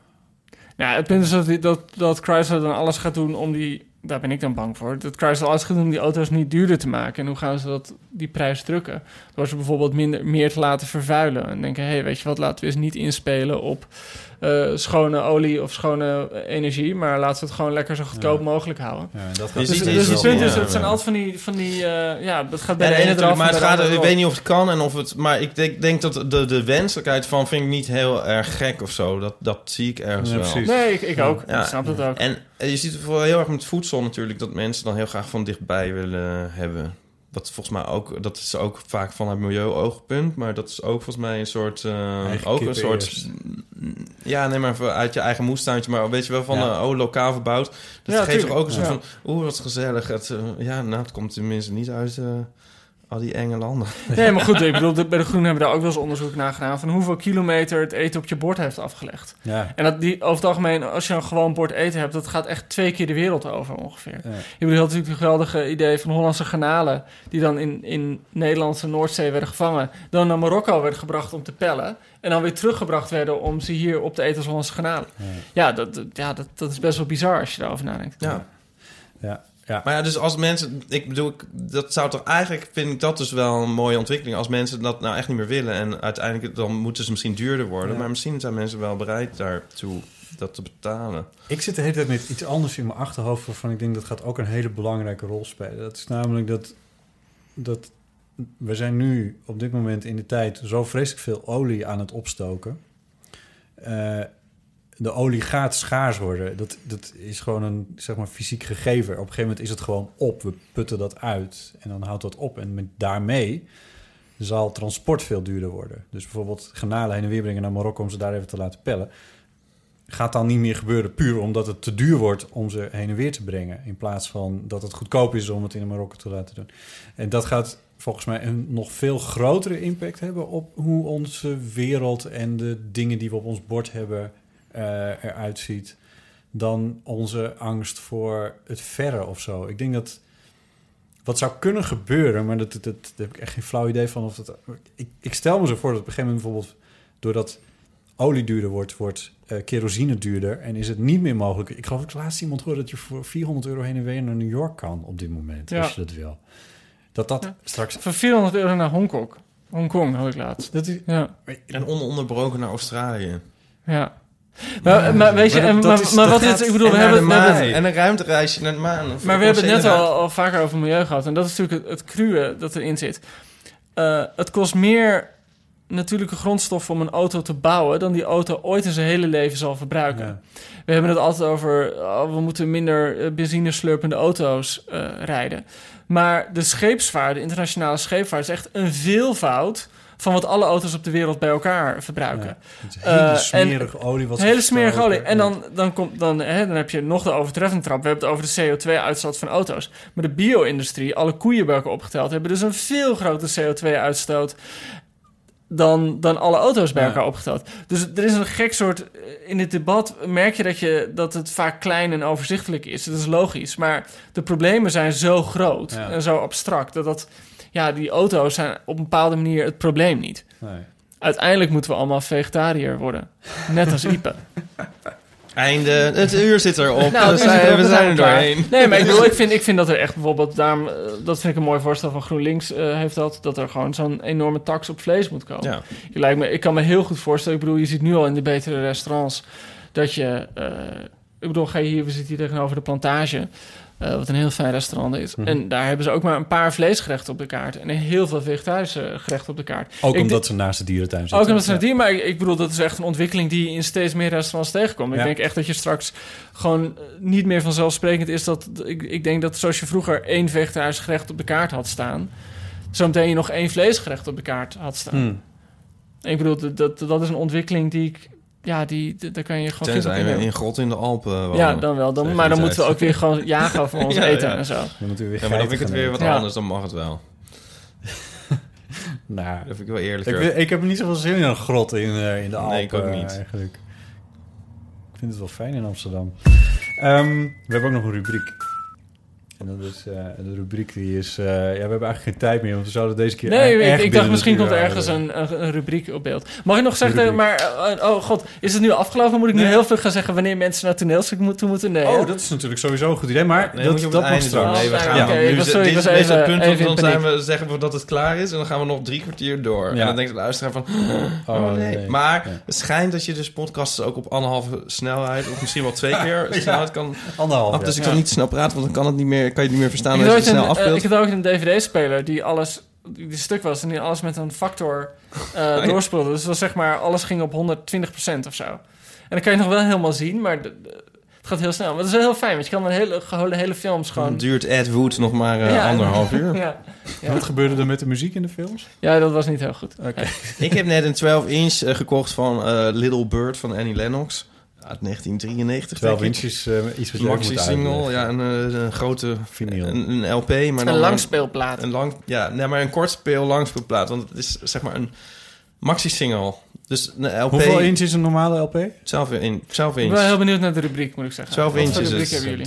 Nou, het punt is dat, dat, dat Chrysler dan alles gaat doen om die... Daar ben ik dan bang voor. Dat Chrysler alles gaat doen om die auto's niet duurder te maken. En hoe gaan ze dat, die prijs drukken? Door ze bijvoorbeeld minder, meer te laten vervuilen. En denken, hé, hey, weet je wat, laten we eens niet inspelen op eh, schone olie of schone energie. Maar laten we het gewoon lekker zo goedkoop Ja. mogelijk houden. Ja, dat gaat Dus, dus iets het punt is, het zijn altijd van die... Van die eh, ja, dat gaat bij Ja, de ene natuurlijk, maar het gaat, ik weet niet of het kan en of het... Maar ik denk, denk dat de, de wenselijkheid van vind ik niet heel erg gek of zo. Dat, dat zie ik ergens Ja, wel. precies. Nee, ik, ik ook. Ja. Ik snap het ook. En eh, je ziet het vooral heel erg met voedsel natuurlijk... dat mensen dan heel graag van dichtbij willen hebben. Wat volgens mij ook... Dat is ook vaak vanuit milieu-oogpunt. Maar dat is ook volgens mij een soort... eh, ook een soort... eerst. Ja, nee, maar uit je eigen moestuintje. Maar weet je wel, van Ja. eh, oh, lokaal verbouwd. Dat Ja, geeft toch ook een soort Ja. van... Oeh, wat gezellig. Het, eh, ja, nou, het komt tenminste niet uit... al die enge landen. Nee, maar goed, ik bedoel, de- bij de Groen hebben we daar ook wel eens onderzoek naar gedaan... van hoeveel kilometer het eten op je bord heeft afgelegd. Ja. En dat die, over het algemeen, als je een gewoon bord eten hebt... dat gaat echt twee keer de wereld over ongeveer. Ja. Je bedoelt natuurlijk het geweldige idee van Hollandse garnalen... die dan in, in Nederlandse Noordzee werden gevangen... dan naar Marokko werden gebracht om te pellen... en dan weer teruggebracht werden om ze hier op te eten als Hollandse garnalen. Ja. Ja, dat, dat- ja dat, dat is best wel bizar als je daarover nadenkt. Ja. Ja. Ja. Maar ja, dus als mensen... Ik bedoel, ik- dat zou toch eigenlijk... Vind ik dat dus wel een mooie ontwikkeling. Als mensen dat nou echt niet meer willen... en uiteindelijk dan moeten ze misschien duurder worden. Ja. Maar misschien zijn mensen wel bereid daartoe dat te betalen. Ik zit de hele tijd met iets anders in mijn achterhoofd... waarvan ik denk dat gaat ook een hele belangrijke rol spelen. Dat is namelijk dat... dat we zijn nu op dit moment in de tijd... zo vreselijk veel olie aan het opstoken. Eh, de olie gaat schaars worden. Dat, dat is gewoon een zeg maar, fysiek gegeven. Op een gegeven moment is het gewoon op. We putten dat uit en dan houdt dat op. En met, daarmee zal transport veel duurder worden. Dus bijvoorbeeld granalen heen en weer brengen naar Marokko... om ze daar even te laten pellen gaat dan niet meer gebeuren puur omdat het te duur wordt om ze heen en weer te brengen. In plaats van dat het goedkoop is om het in Marokko te laten doen. En dat gaat volgens mij een nog veel grotere impact hebben op hoe onze wereld en de dingen die we op ons bord hebben eh, eruit ziet. Dan onze angst voor het verre of zo. Ik denk dat wat zou kunnen gebeuren, maar dat, dat, dat, daar heb ik echt geen flauw idee van. Of dat, ik, ik stel me zo voor dat op een gegeven moment bijvoorbeeld doordat olie duurder wordt, wordt eh, kerosine duurder. En is het niet meer mogelijk. Ik geloof dat ik laatst iemand hoorde dat je voor 400 euro heen en weer naar New York kan op dit moment. Ja. Als je dat wil. Dat dat Ja. straks. Voor 400 euro naar Hongkong. Hongkong had ik laatst. Dat is, Ja, En ononderbroken naar Australië. ja. Maar, maar weet je, Maar dat- maar, is- wat is, ik bedoel, en we hebben, de we hebben maan. het- En een ruimtereisje naar de maan. maar we hebben het net al, al vaker over milieu gehad. En dat is natuurlijk het, het cruwe dat erin zit. Eh, het kost meer natuurlijke grondstoffen om een auto te bouwen... dan die auto ooit in zijn hele leven zal verbruiken. ja. We hebben het altijd over... oh, we moeten minder eh, benzine slurpende auto's eh, rijden. Maar de scheepsvaart, de internationale scheepvaart... is echt een veelvoud van wat alle auto's op de wereld bij elkaar verbruiken. Ja. Hele Eh, smerige olie. Wat Hele smerige verstoken. olie. En dan, dan, komt, dan, hè, dan heb je nog de overtreffende trap. We hebben het over de CO2-uitstoot van auto's. Maar de bio-industrie, alle koeien bij elkaar opgeteld... hebben dus een veel grotere CO2-uitstoot... Dan, dan alle auto's bij Ja. elkaar opgeteld. Dus er is een gek soort... In dit debat merk je dat, je dat het vaak klein en overzichtelijk is. Dat is logisch. Maar de problemen zijn zo groot Ja. en zo abstract... dat dat... Ja, die auto's zijn op een bepaalde manier het probleem niet. Nee. Uiteindelijk moeten we allemaal vegetariër worden. Net als Ipe. Einde. Het uur zit erop. Nou, we dus zijn, we zijn er doorheen. Nee, maar ik bedoel, ik vind, ik vind dat er echt bijvoorbeeld... Daarom, eh, dat vind ik een mooi voorstel van GroenLinks eh, heeft dat... dat er gewoon zo'n enorme tax op vlees moet komen. Ja. Je lijkt me, ik kan me heel goed voorstellen... Ik bedoel, je ziet nu al in de betere restaurants... dat je... eh, ik bedoel, ga je hier, we zitten hier tegenover de plantage... eh, wat een heel fijn restaurant is. Mhm. En daar hebben ze ook maar een paar vleesgerechten op de kaart... en heel veel vegetarische gerechten op de kaart. Ook Ik omdat ze naast de dierentuin zitten. Ook omdat ze Ja. het die, maar ik, ik bedoel, dat is echt een ontwikkeling die in steeds meer restaurants tegenkomt. Ik Ja. denk echt dat je straks gewoon eh, niet meer vanzelfsprekend is dat. Ik, ik denk dat zoals je vroeger één vegetarisch gerecht op de kaart had staan, zometeen je nog één vleesgerecht op de kaart had staan. Hmm. Ik bedoel, dat, dat, dat is een ontwikkeling die ik. Ja, die, die- daar kan je gewoon Tenzij we in in grot in de Alpen wonen. Ja, dan wel. Dan, maar dan moeten we ook weer gewoon jagen voor ons Ja, eten ja. en zo. Dan moeten we weer Ja, maar dan vind ik het weer wat Ja. anders. Dan mag het wel. Nou, Dat vind ik wel ik, eerlijker. weet- ik heb niet zoveel zin in een grot in, eh, in de Alpen. Nee, ik ook niet. Eigenlijk. Ik vind het wel fijn in Amsterdam. Ehm, we hebben ook nog een rubriek. En dat is eh, de rubriek die is... eh, ja, we hebben eigenlijk geen tijd meer, want we zouden deze keer Nee, ik, dacht het misschien komt er ergens een, een, een rubriek op beeld. Mag ik nog zeggen, maar... eh, oh god, is het nu afgelopen? Moet ik nu heel veel gaan zeggen wanneer mensen naar toneelstuk toe moeten? Nee, hè? Oh, dat is natuurlijk sowieso een goed idee, maar Nee, dat, moet je op dat het mag straks. Nee, we Oh, gaan nu sorry, dit is deze even- punt, even dan zijn we, zeggen we dat het klaar is... en dan gaan we nog drie kwartier door. Ja. En dan denkt de luisteraar van... Oh, Oh, nee. nee. Maar Ja. het schijnt dat je dus podcasts ook op anderhalve snelheid... of misschien wel twee keer snelheid kan... Anderhalf, af. Dus ik kan niet te snel praten, want dan kan, het niet meer, kan je het niet meer verstaan ik, als had je het snel een, eh, afbeeldt. ik had ook een DVD-speler die alles... Die stuk was en die alles met een factor eh ja. doorspeelde. Dus dat was zeg maar, alles ging op 120% of zo. En dan kan je nog wel helemaal zien, maar de- de- het gaat heel snel. Maar dat is wel heel fijn, want je kan een hele, de hele films Dan gewoon... duurt Ed Wood nog maar eh, Ja. anderhalf uur. Ja. Ja. Wat gebeurde er met de muziek in de films? ja, dat was niet heel goed. Ik heb net een 12-inch eh, gekocht van eh, Little Bird van Annie Lennox. Uit 1993, 12 denk ik. inches, eh, iets wat Maxi-single, uitleggen. ja, een, eh, een grote Vinyl. een, een LP. Maar dan Een langspeelplaat. Een lang, ja, nee, maar een kort speel langspeelplaat. Want het is zeg maar een maxi-single. Dus een LP... Hoeveel inch is een normale LP? 12 in, 12 Ik inch. ben heel benieuwd naar de rubriek, moet ik zeggen. 12 Wat voor inches rubriek is- hebben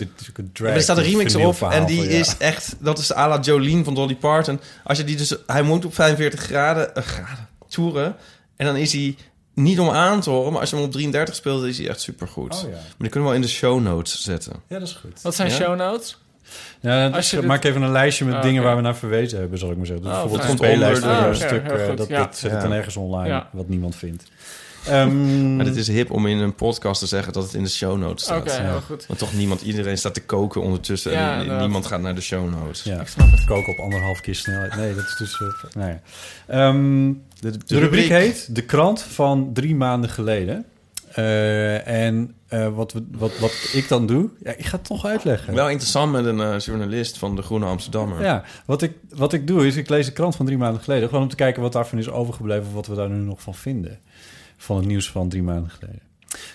jullie? Er staat een remix op en die is echt... Dat is à la Jolene van Dolly Parton. Als je die dus... Hij moet op 45 graden, eh, graden toeren. En dan is hij niet om aan te horen. Maar als je hem op 33 speelt, is hij echt supergoed. Oh ja. Maar die kunnen we wel in de show notes zetten. Ja, dat is goed. Wat zijn Ja? show notes? Ja, Als je ik dit- maak even een lijstje met Ah, dingen waar we naar verwezen hebben, zal ik maar zeggen. Dus Oh, bijvoorbeeld een speellijst een stuk, eh, dat, ja. dat zet ik dan ergens online, Ja. wat niemand vindt. Ehm, Maar het is hip om in een podcast te zeggen dat het in de show notes Oké, staat. heel goed. Want toch niemand, iedereen staat te koken ondertussen Ja, en niemand gaat naar de show notes. ja, Ik snap het. koken op anderhalf keer snelheid. Nee, dat is dus... ja. Ehm, De, de de rubriek heet De Krant van drie maanden geleden. Eh, en eh, wat, we, wat, wat ik dan doe... Ja, ik ga het toch uitleggen. Wel interessant met een journalist van de Groene Amsterdammer. Ja, wat ik, wat ik doe is, ik lees de krant van drie maanden geleden... gewoon om te kijken wat daarvan is overgebleven... of wat we daar nu nog van vinden. Van het nieuws van drie maanden geleden.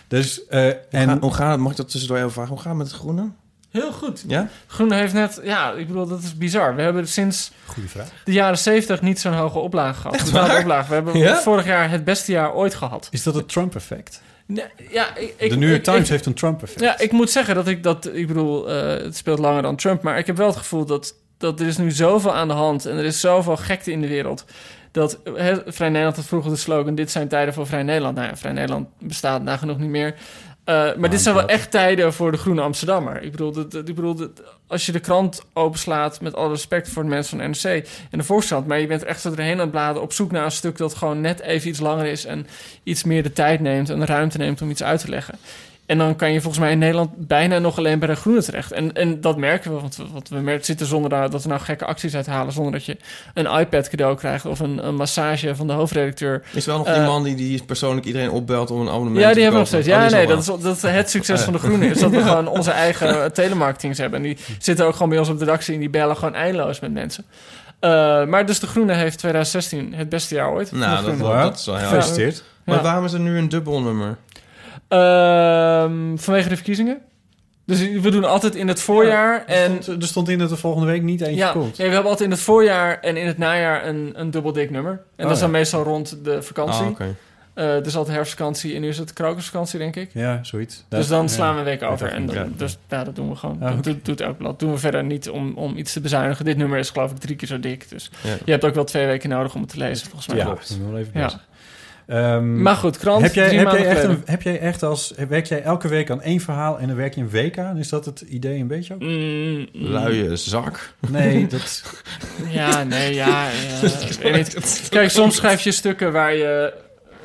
Dus, eh, Hoe, en... hoe gaat het? Mag ik dat tussendoor even vragen? Hoe gaat het met het groene? Heel goed. Ja? Groene heeft net... Ja, ik bedoel, dat is bizar. We hebben sinds Goeie vraag. de jaren 70 niet zo'n hoge oplage gehad. Echt waar? oplage. We hebben Ja? vorig jaar het beste jaar ooit gehad. Is dat het Trump-effect? Nee, ja, ik, ik, De New York ik- Times ik- heeft een Trump-effect. Ja, ik moet zeggen dat ik dat... Ik bedoel, eh, het speelt langer dan Trump. Maar ik heb wel het gevoel dat, dat er is nu zoveel aan de hand... en er is zoveel gekte in de wereld... dat Vrij Nederland had vroeger de slogan... dit zijn tijden voor Vrij Nederland. Nou ja, Vrij Nederland bestaat nagenoeg niet meer... Eh, maar dit zijn wel echt tijden voor de Groene Amsterdammer. Ik bedoel, dat, ik bedoel dat, als je de krant openslaat... met alle respect voor de mensen van NRC en de Volkskrant... maar je bent echt zo erheen aan het bladen... op zoek naar een stuk dat gewoon net even iets langer is... en iets meer de tijd neemt en de ruimte neemt om iets uit te leggen. En dan kan je volgens mij in Nederland bijna nog alleen bij de groene terecht. En, en dat merken we, want we, want we merken, zitten zonder daar- dat we nou gekke acties uithalen... zonder dat je een iPad cadeau krijgt of een, een massage van de hoofdredacteur... Is wel nog Eh, die man die, die persoonlijk iedereen opbelt om een abonnement Ja, te die hebben we nog kopen? steeds. Oh, Ja, die nee, dat nog is, dat is het succes van de Groene. Is dat we gewoon onze eigen telemarketings hebben. En die zitten ook gewoon bij ons op de redactie en die bellen gewoon eindeloos met mensen. Eh, maar dus de Groene heeft 2016 het beste jaar ooit. Nou, dat, dat, Ja. is wel heel... Gefeliciteerd. Maar Ja. waarom is er nu een dubbelnummer? Ehm, vanwege de verkiezingen. Dus we doen altijd in het voorjaar en... Er stond, er stond in dat er volgende week niet eentje Ja, komt. nee, we hebben altijd in het voorjaar en in het najaar een, een dubbel dik nummer. En dat is ja. dan meestal rond de vakantie. Ah, oké. Eh, dus altijd herfstvakantie en nu is het krokusvakantie, denk ik. Ja, zoiets. Dus dan Ja. slaan we een week over. En dan, dus ja, dat doen we gewoon. Ah, dat doet, doet elk blad. doen we verder niet om, om iets te bezuinigen. Dit nummer is geloof ik drie keer zo dik. Dus Ja. je hebt ook wel twee weken nodig om het te lezen, volgens mij. Ja, klopt. ik ben wel even Ja. Ehm, Maar goed, krant, heb jij, drie heb, jij maanden echt een, heb jij echt als... Werk jij elke week aan één verhaal en dan werk je een week aan? Is dat het idee een beetje ook? Mm, mm, Luie zak. Nee, dat... Ja, nee, ja. niet. Kijk, soms schrijf je stukken waar je...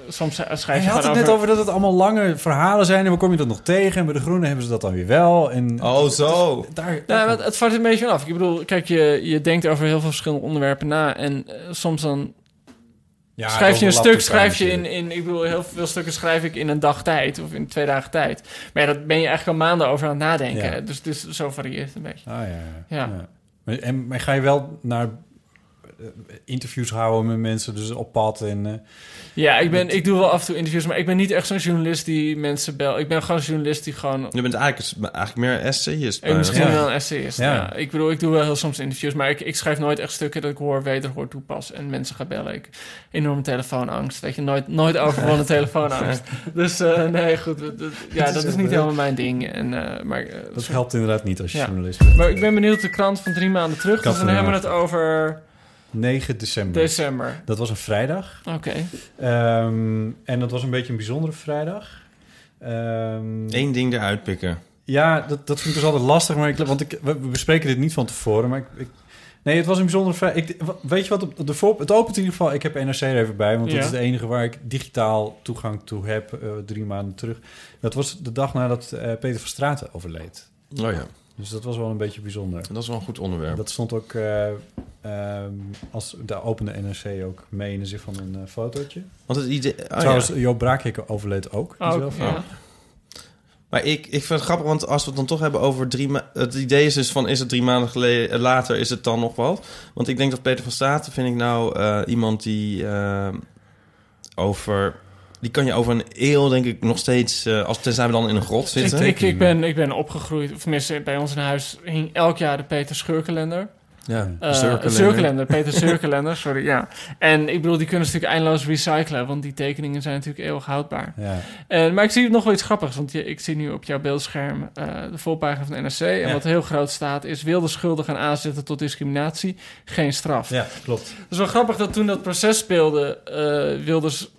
Soms schrijf je had het net over dat het allemaal lange verhalen zijn... en dan kom je dat nog tegen. En bij de Groenen hebben ze dat dan weer wel. En Oh, zo. daar, het, het valt een beetje af. Ik bedoel, kijk, je, je denkt over heel veel verschillende onderwerpen na. En eh, soms dan Ja, schrijf je een stuk, schrijf je in, in... Ik bedoel, heel veel stukken schrijf ik in een dag tijd. Of in twee dagen tijd. Maar ja, dat ben je eigenlijk al maanden over aan het nadenken. Ja. Dus, dus zo varieert het een beetje. Ah, ja, ja. Ja. en, maar ga je wel naar interviews houden met mensen, dus op pad. En, eh, Ja, ik, ben, ik doe wel af en toe interviews, maar ik ben niet echt zo'n journalist die mensen bel. Ik ben gewoon een journalist die gewoon... Je bent eigenlijk, eigenlijk meer essayist. Ik misschien Ja. wel een essayist, ja. Ja. Ik bedoel, ik doe wel heel soms interviews, maar ik, ik schrijf nooit echt stukken dat ik hoor, wederhoor, toepas en mensen ga bellen. Ik enorme telefoonangst, weet je, nooit, nooit overwonnen telefoonangst. Dus eh, nee, goed, dat- dat- ja, is dat is niet helemaal mijn ding. En, eh, maar, eh, dat helpt inderdaad niet als je Ja. journalist bent. maar ik ben benieuwd, de krant van drie maanden terug, dus dan hebben we het over 9 december. december. Dat was een vrijdag. Oké. Ehm, en dat was een beetje een bijzondere vrijdag. Ehm, Eén ding eruit pikken. Ja, dat, dat vind ik dus altijd lastig. Maar ik, want ik, we bespreken dit niet van tevoren. Maar ik, ik- nee, het was een bijzondere vrijdag. Weet je wat? op De voor, het opent in ieder geval. Ik heb NRC er even bij. Want Ja. dat is de enige waar ik digitaal toegang toe heb. eh, drie maanden terug. Dat was de dag nadat eh, Peter van Straten overleed. Oh ja, Dus dat was wel een beetje bijzonder. dat is wel een goed onderwerp. Dat stond ook eh, ehm, als de opende NRC ook mee in de zin van een eh, fotootje. Want het idee... oh Trouwens, ja. Joop Braakhikke overleed ook. Oh, wel van- ja. Maar ik, ik vind het grappig, want als we het dan toch hebben over drie maanden... Het idee is dus van, is het drie maanden geleden, eh, later, is het dan nog wat? Want ik denk dat Peter van Staten vind ik nou eh, iemand die eh, over... Die kan je over een eeuw, denk ik, nog steeds... eh, als tenzij we dan in een grot zitten. ik, ik, ben, ik ben opgegroeid, of tenminste bij ons in huis hing elk jaar de Peter Scheurkalender. ja, Eh. Zeurkalender, Peter Zeurkalender, sorry, ja. En ik bedoel, die kunnen ze natuurlijk eindeloos recyclen, want die tekeningen zijn natuurlijk eeuwig houdbaar. Ja. En, maar ik zie nog wel iets grappigs, want je, ik zie nu op jouw beeldscherm eh, de volpagina van de NRC. En Ja. wat heel groot staat is, wilde schuldig gaan aanzetten tot discriminatie, geen straf. ja, klopt. Het is wel grappig dat toen dat proces speelde, eh Wilders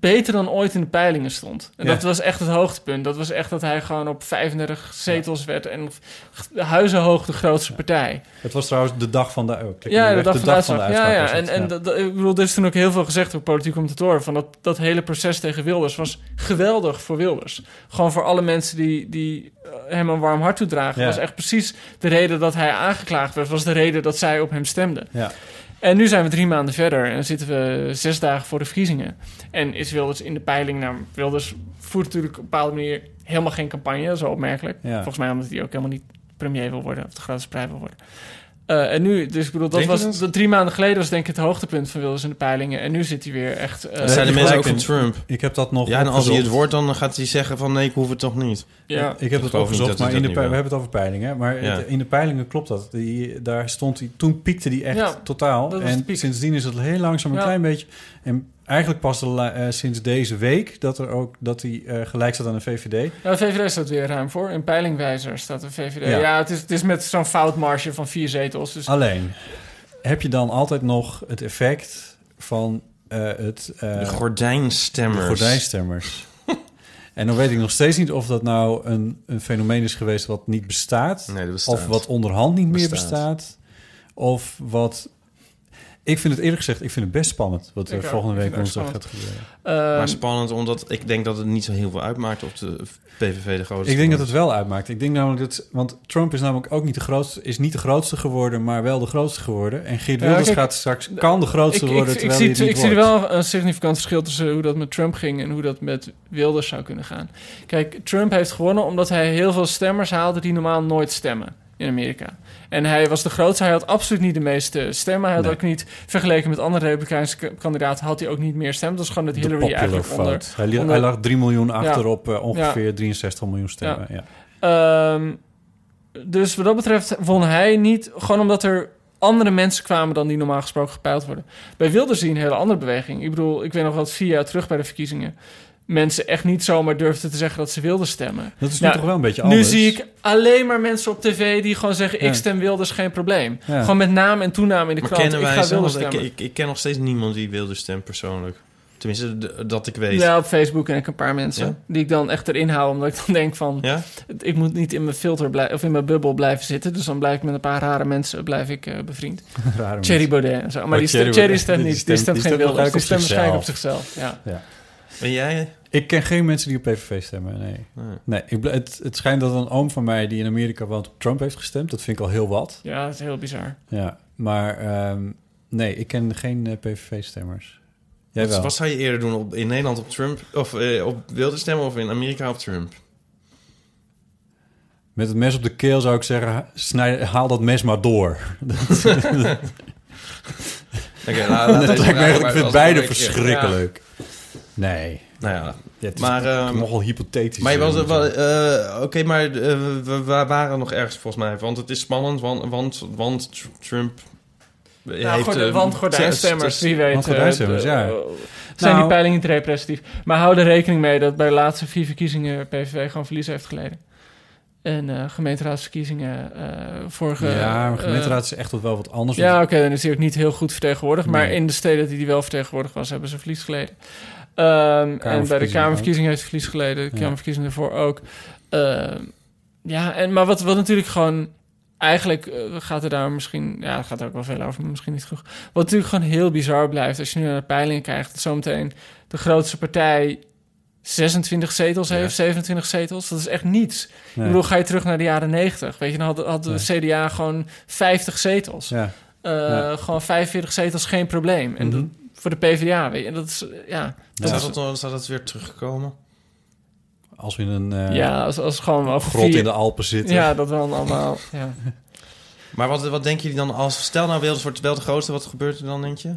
beter dan ooit in de peilingen stond. En Ja. dat was echt het hoogtepunt. Dat was echt dat hij gewoon op 35 zetels werd en huizenhoog de grootste partij. Het was trouwens de dag van de... Oh, Ja, de dag van de uitslag. Ja, En, en dat- ik bedoel, er is toen ook heel veel gezegd door politieke commentatoren... van dat, dat hele proces tegen Wilders was geweldig voor Wilders. Gewoon voor alle mensen die, die eh, hem een warm hart toedragen... Was echt precies de reden dat hij aangeklaagd werd... was de reden dat zij op hem stemden. Ja. En nu zijn we drie maanden verder en zitten we zes dagen voor de verkiezingen. En is Wilders in de peiling... Nou, Wilders voert natuurlijk op een bepaalde manier helemaal geen campagne. Wel opmerkelijk. Ja. Volgens mij omdat hij ook helemaal niet premier wil worden... of de grootste partij wil worden. Eh, en nu, dus ik bedoel, dat Denk was dat? drie maanden geleden was denk ik het hoogtepunt van Wilders in de peilingen. En nu zit hij weer echt. eh, Dat zijn de mensen ook van Trump. Ik heb dat nog Ja, en als hij het wordt, dan gaat hij zeggen van... nee, ik hoef het toch niet. ja. Ik heb het dat hij maar in de we hebben het over peilingen. Maar Ja. in de peilingen klopt dat. Die, daar stond hij, toen piekte hij echt Ja, totaal. En sindsdien is het heel langzaam een Ja. klein beetje. En eigenlijk pas de eh, sinds deze week dat, er ook, dat hij eh, gelijk staat aan de VVD. Ja, de VVD staat weer ruim voor. In peilingwijzer staat de VVD. Ja. Ja, het, is, het is met zo'n foutmarge van vier zetels. Dus Alleen, heb je dan altijd nog het effect van eh, het... eh, De gordijnstemmers. De gordijnstemmers. en dan weet ik nog steeds niet of dat nou een, een fenomeen is geweest wat niet bestaat. Nee, dat bestaat. Of wat onderhand niet meer bestaat. Of wat... Ik vind het eerlijk gezegd, ik vind het best spannend... wat er Ik volgende Ik week woensdag gaat gebeuren. ehm, Maar spannend, omdat ik denk dat het niet zo heel veel uitmaakt op de PVV de grootste. Ik denk dat het wel uitmaakt. Ik denk namelijk dat... Want Trump is namelijk ook niet de grootste... is niet de grootste geworden, maar wel de grootste geworden. En Geert Ja, Wilders kijk, gaat straks... kan de grootste ik, ik, worden, ik, terwijl zie, hij het ik zie er wel een significant verschil tussen hoe dat met Trump ging en hoe dat met Wilders zou kunnen gaan. Kijk, Trump heeft gewonnen omdat hij heel veel stemmers haalde die normaal nooit stemmen in Amerika. En hij was de grootste. Hij had absoluut niet de meeste stemmen. Hij had Nee. ook niet, vergeleken met andere Republikeinse kandidaten, had hij ook niet meer stemmen. Dat is gewoon dat Hillary eigenlijk onder... vote. Hij, onder- hij lag 3 miljoen achter op eh, ongeveer 63 miljoen stemmen. Ja. Ehm, dus wat dat betreft won hij niet, gewoon omdat er andere mensen kwamen dan die normaal gesproken gepeild worden. Bij Wilders zie je een hele andere beweging. Ik bedoel, ik weet nog wat vier jaar terug bij de verkiezingen mensen echt niet zomaar durfden te zeggen dat ze wilden stemmen. Dat is nu Nou, toch wel een beetje Nu anders. zie ik alleen maar mensen op tv die gewoon zeggen: Ja. ik stem Wilders, geen probleem. Ja. Gewoon met naam en toename in de Maar krant. kennen Ik ga? Wilders ik, stemmen. ik, ik ken nog steeds niemand die wilde stem persoonlijk. Tenminste, dat ik weet. Ja, op Facebook en ik een paar mensen Ja? die ik dan echt erin hou, omdat ik dan denk van, Ja? ik moet niet in mijn filter blijven of in mijn bubbel blijven zitten, dus dan blijf ik met een paar rare mensen blijf ik eh, bevriend. Rare Thierry Baudet en zo, maar Oh, die, Thierry stem, Thierry stemt niet, die stemt- stemt die geen stemt Wilders, die stemt waarschijnlijk op zichzelf. Ja. Ben jij? Ik ken geen mensen die op PVV stemmen, nee. Nee. Nee, ik, het, het schijnt dat een oom van mij die in Amerika woont op Trump heeft gestemd. Dat vind ik al heel wat. ja, dat is heel bizar. Ja, maar ehm, nee, ik ken geen eh, PVV-stemmers. Jij Wat, wel? wat zou je eerder doen? Op, in Nederland op Trump? Of eh, op wilde stemmen of in Amerika op Trump? Met het mes op de keel zou ik zeggen, snij, haal dat mes maar door. Oké, nou, laat dat lijkt me ik vind beide verschrikkelijk. Nee. Nou ja, Ja, het is Maar, ehm, nogal hypothetisch. Maar je was, eh, wel, eh, oké, maar eh, we, we waren nog ergens volgens mij. Want het is spannend, want, want, want Tr- Trump Nou, heeft... gorde- eh, want gordijnstemmers, wie weet. Want gordijnstemmers, ja. zijn die Nou- peilingen niet representatief. Maar hou er rekening mee dat bij de laatste vier verkiezingen PVV gewoon verlies heeft geleden. En eh, gemeenteraadsverkiezingen eh, vorige... ja, maar gemeenteraad is echt wat wel wat anders. ja, oké, dan is hij ook niet heel goed vertegenwoordigd. Maar in de steden die hij wel vertegenwoordigd was, hebben ze verlies geleden. Ehm, en bij de Kamerverkiezingen heeft verlies geleden. De. Kamerverkiezingen ervoor ook. Ehm, ja, en, maar wat, wat natuurlijk gewoon... Eigenlijk eh, gaat er daar misschien... Ja, het gaat er ook wel veel over, maar misschien niet genoeg. Wat natuurlijk gewoon heel bizar blijft... als je nu naar de peilingen kijkt... dat zometeen de grootste partij 26 zetels Ja. heeft, 27 zetels. Dat is echt niets. Nee. Ik bedoel, ga je terug naar de jaren 90. Weet je, dan had, had de Nee. CDA gewoon 50 zetels. Ja. Eh, Ja. Gewoon 45 zetels, geen probleem. En dat, voor de PvdA, weet je, en dat is, ja... Dat Zou is, dat, zou dat weer terugkomen? Als we in een eh, ja, als, als gewoon over grot vier- in de Alpen zitten. Ja, dat wel allemaal, ja. Maar wat, wat denken jullie dan als... Stel nou Wilders wordt wel de grootste, wat gebeurt er dan, denk je?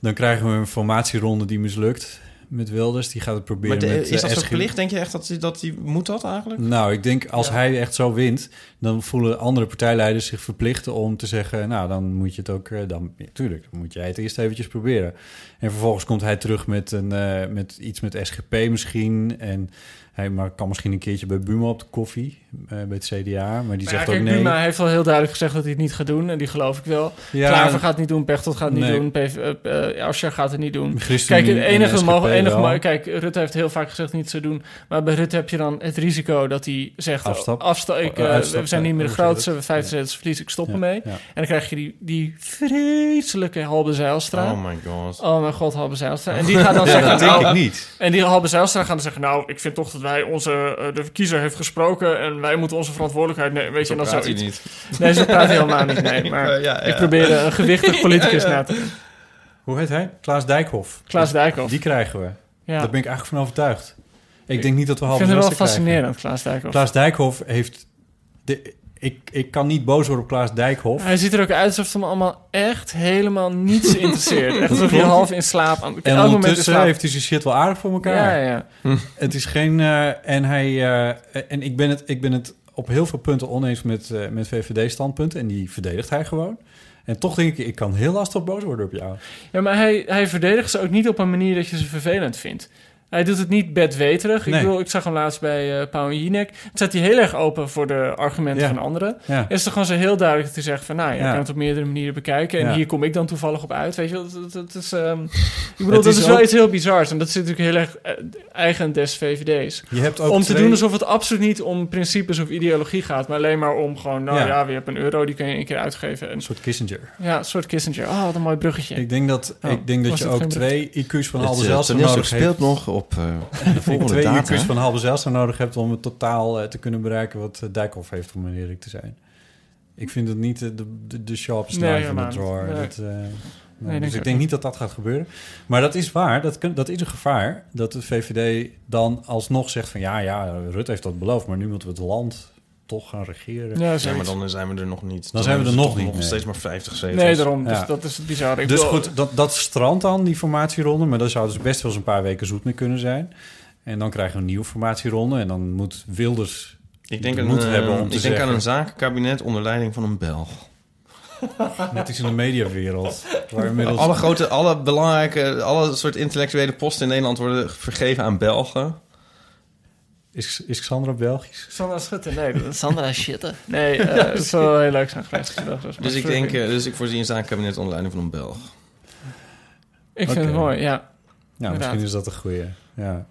Dan krijgen we een formatieronde die mislukt met Wilders. Die gaat het proberen Maar de- met is dat eh, zo verplicht? Denk je echt dat hij dat die moet dat eigenlijk? Nou, ik denk als Ja. hij echt zo wint, dan voelen andere partijleiders zich verplicht om te zeggen, nou, dan moet je het ook, eh, dan, ja, tuurlijk, dan moet jij het eerst eventjes proberen. En vervolgens komt hij terug met, een, eh, met iets met SGP misschien en hij maar kan misschien een keertje bij Buma op de koffie, eh, bij het CDA, maar die Maar ja, zegt kijk, ook nee. Buma heeft wel heel duidelijk gezegd dat hij het niet gaat doen. En die geloof ik wel. ja, Klaver gaat het niet doen, Pechtold gaat het niet doen, PV, eh, eh, Asscher gaat het niet doen. ChristenUnie Kijk, het en enige, SGP mogen, enige wel. mo- kijk, Rutte heeft heel vaak gezegd niet te doen. Maar bij Rutte heb je dan het risico dat hij zegt: Afstap. afsta- ik, Oh, uitstap, we zijn niet meer de grootste, we dat? vijf Ja. zetels verlies, ik stop Ja, ermee. ja. En dan krijg je die, die vreselijke Halbe Zijlstra. Oh my god. Oh mijn god, Halbe Zijlstra. En die gaat dan Ja, zeggen, dat denk nou, ik niet. en die Halbe Zijlstra gaan dan zeggen, nou, ik vind toch dat wij onze, eh, de kiezer heeft gesproken en wij moeten onze verantwoordelijkheid nemen. Weet je, en hij zoiets. niet. Nee, zo praat hij helemaal niet, nee. Maar Eh, ja, ik probeer een gewichtig politicus na te doen. Hoe heet hij? Klaas Dijkhoff. Klaas Dijkhoff. Die krijgen we. Ja. Daar ben ik eigenlijk van overtuigd. Ik denk niet dat we Ik half vind het wel fascinerend, Klaas Dijkhoff. Klaas Dijkhoff heeft... De, ik, ik kan niet boos worden op Klaas Dijkhoff. Hij ziet er ook uit alsof het hem allemaal echt helemaal niets interesseert. Echt alsof klopt. half in slaap... Aan, En ondertussen heeft hij zijn shit wel aardig voor elkaar. Ja, ja. Het is geen... eh, en hij... eh, en ik ben, het, ik ben het op heel veel punten oneens met, eh, met VVD-standpunten. En die verdedigt hij gewoon. En toch denk ik, ik kan heel lastig boos worden op jou. Ja, maar hij, hij verdedigt ze ook niet op een manier dat je ze vervelend vindt. Hij doet het niet bedweterig. Ik bedoel, ik zag hem laatst bij uh, Pauw en Jinek. Het zet hij heel erg open voor de argumenten Ja. van anderen. Ja. Is toch gewoon zo heel duidelijk dat hij zegt van... nou, je Ja. kan het op meerdere manieren bekijken... en Ja. hier kom ik dan toevallig op uit. Weet je wel, dat, dat, dat is... ehm, ik bedoel, Het dat is is, wel ook- iets heel bizars. En dat zit natuurlijk heel erg eh, eigen des VVD's. Je hebt ook Om te twee- doen alsof het absoluut niet om principes of ideologie gaat... maar alleen maar om gewoon... nou Ja. ja, we hebben een euro, die kan je een keer uitgeven. En, Een soort Kissinger. ja, een soort Kissinger. Oh, wat een mooi bruggetje. Ik denk dat, Oh, ik denk dat je ook twee IQ's van Het Halbe eh, nodig hebt. speelt nog op eh, de volgende twee data. Van Halbe Zijlstra nodig hebt om het totaal eh, te kunnen bereiken wat eh, Dijkhoff heeft, om eerlijk te zijn. Ik vind het niet de, de, de sharpest Nee, knife in helemaal the niet. drawer. Nee. Dat, eh, nou, denk dus ik denk niet. niet dat dat gaat gebeuren. Maar dat is waar, dat, kan, dat is een gevaar. Dat de VVD dan alsnog zegt van ja, ja, Rutte heeft dat beloofd, maar nu moeten we het land toch gaan regeren. ja, Ja, maar dan zijn we er nog niet. Dan zijn we er nog niet, nog nee. steeds maar 50 zetels. Nee, daarom. Dus Ja. dat is het bizarre. Ik Dus bedoel- goed, dat, dat strandt dan, die formatieronde. Maar daar zou dus best wel eens een paar weken zoet mee kunnen zijn. En dan krijgen we een nieuwe formatieronde. En dan moet Wilders Ik denk, de een, moed hebben om ik te denk aan een zakenkabinet onder leiding van een Belg. net iets in de mediawereld. Waar inmiddels... Alle grote, alle belangrijke, alle soort intellectuele posten in Nederland worden vergeven aan Belgen. Is, is Xandra Belgisch? Sandra Schutte, nee. dat is Sandra Schutte. Nee, eh, het zou wel heel leuk zijn geweest. dat. Dus ik denk, eh, dus ik voorzie een zakenkabinet onder leiding van een Belg. Ik vind het mooi, ja. Ja, Inderdaad. misschien is dat een goeie. Ja.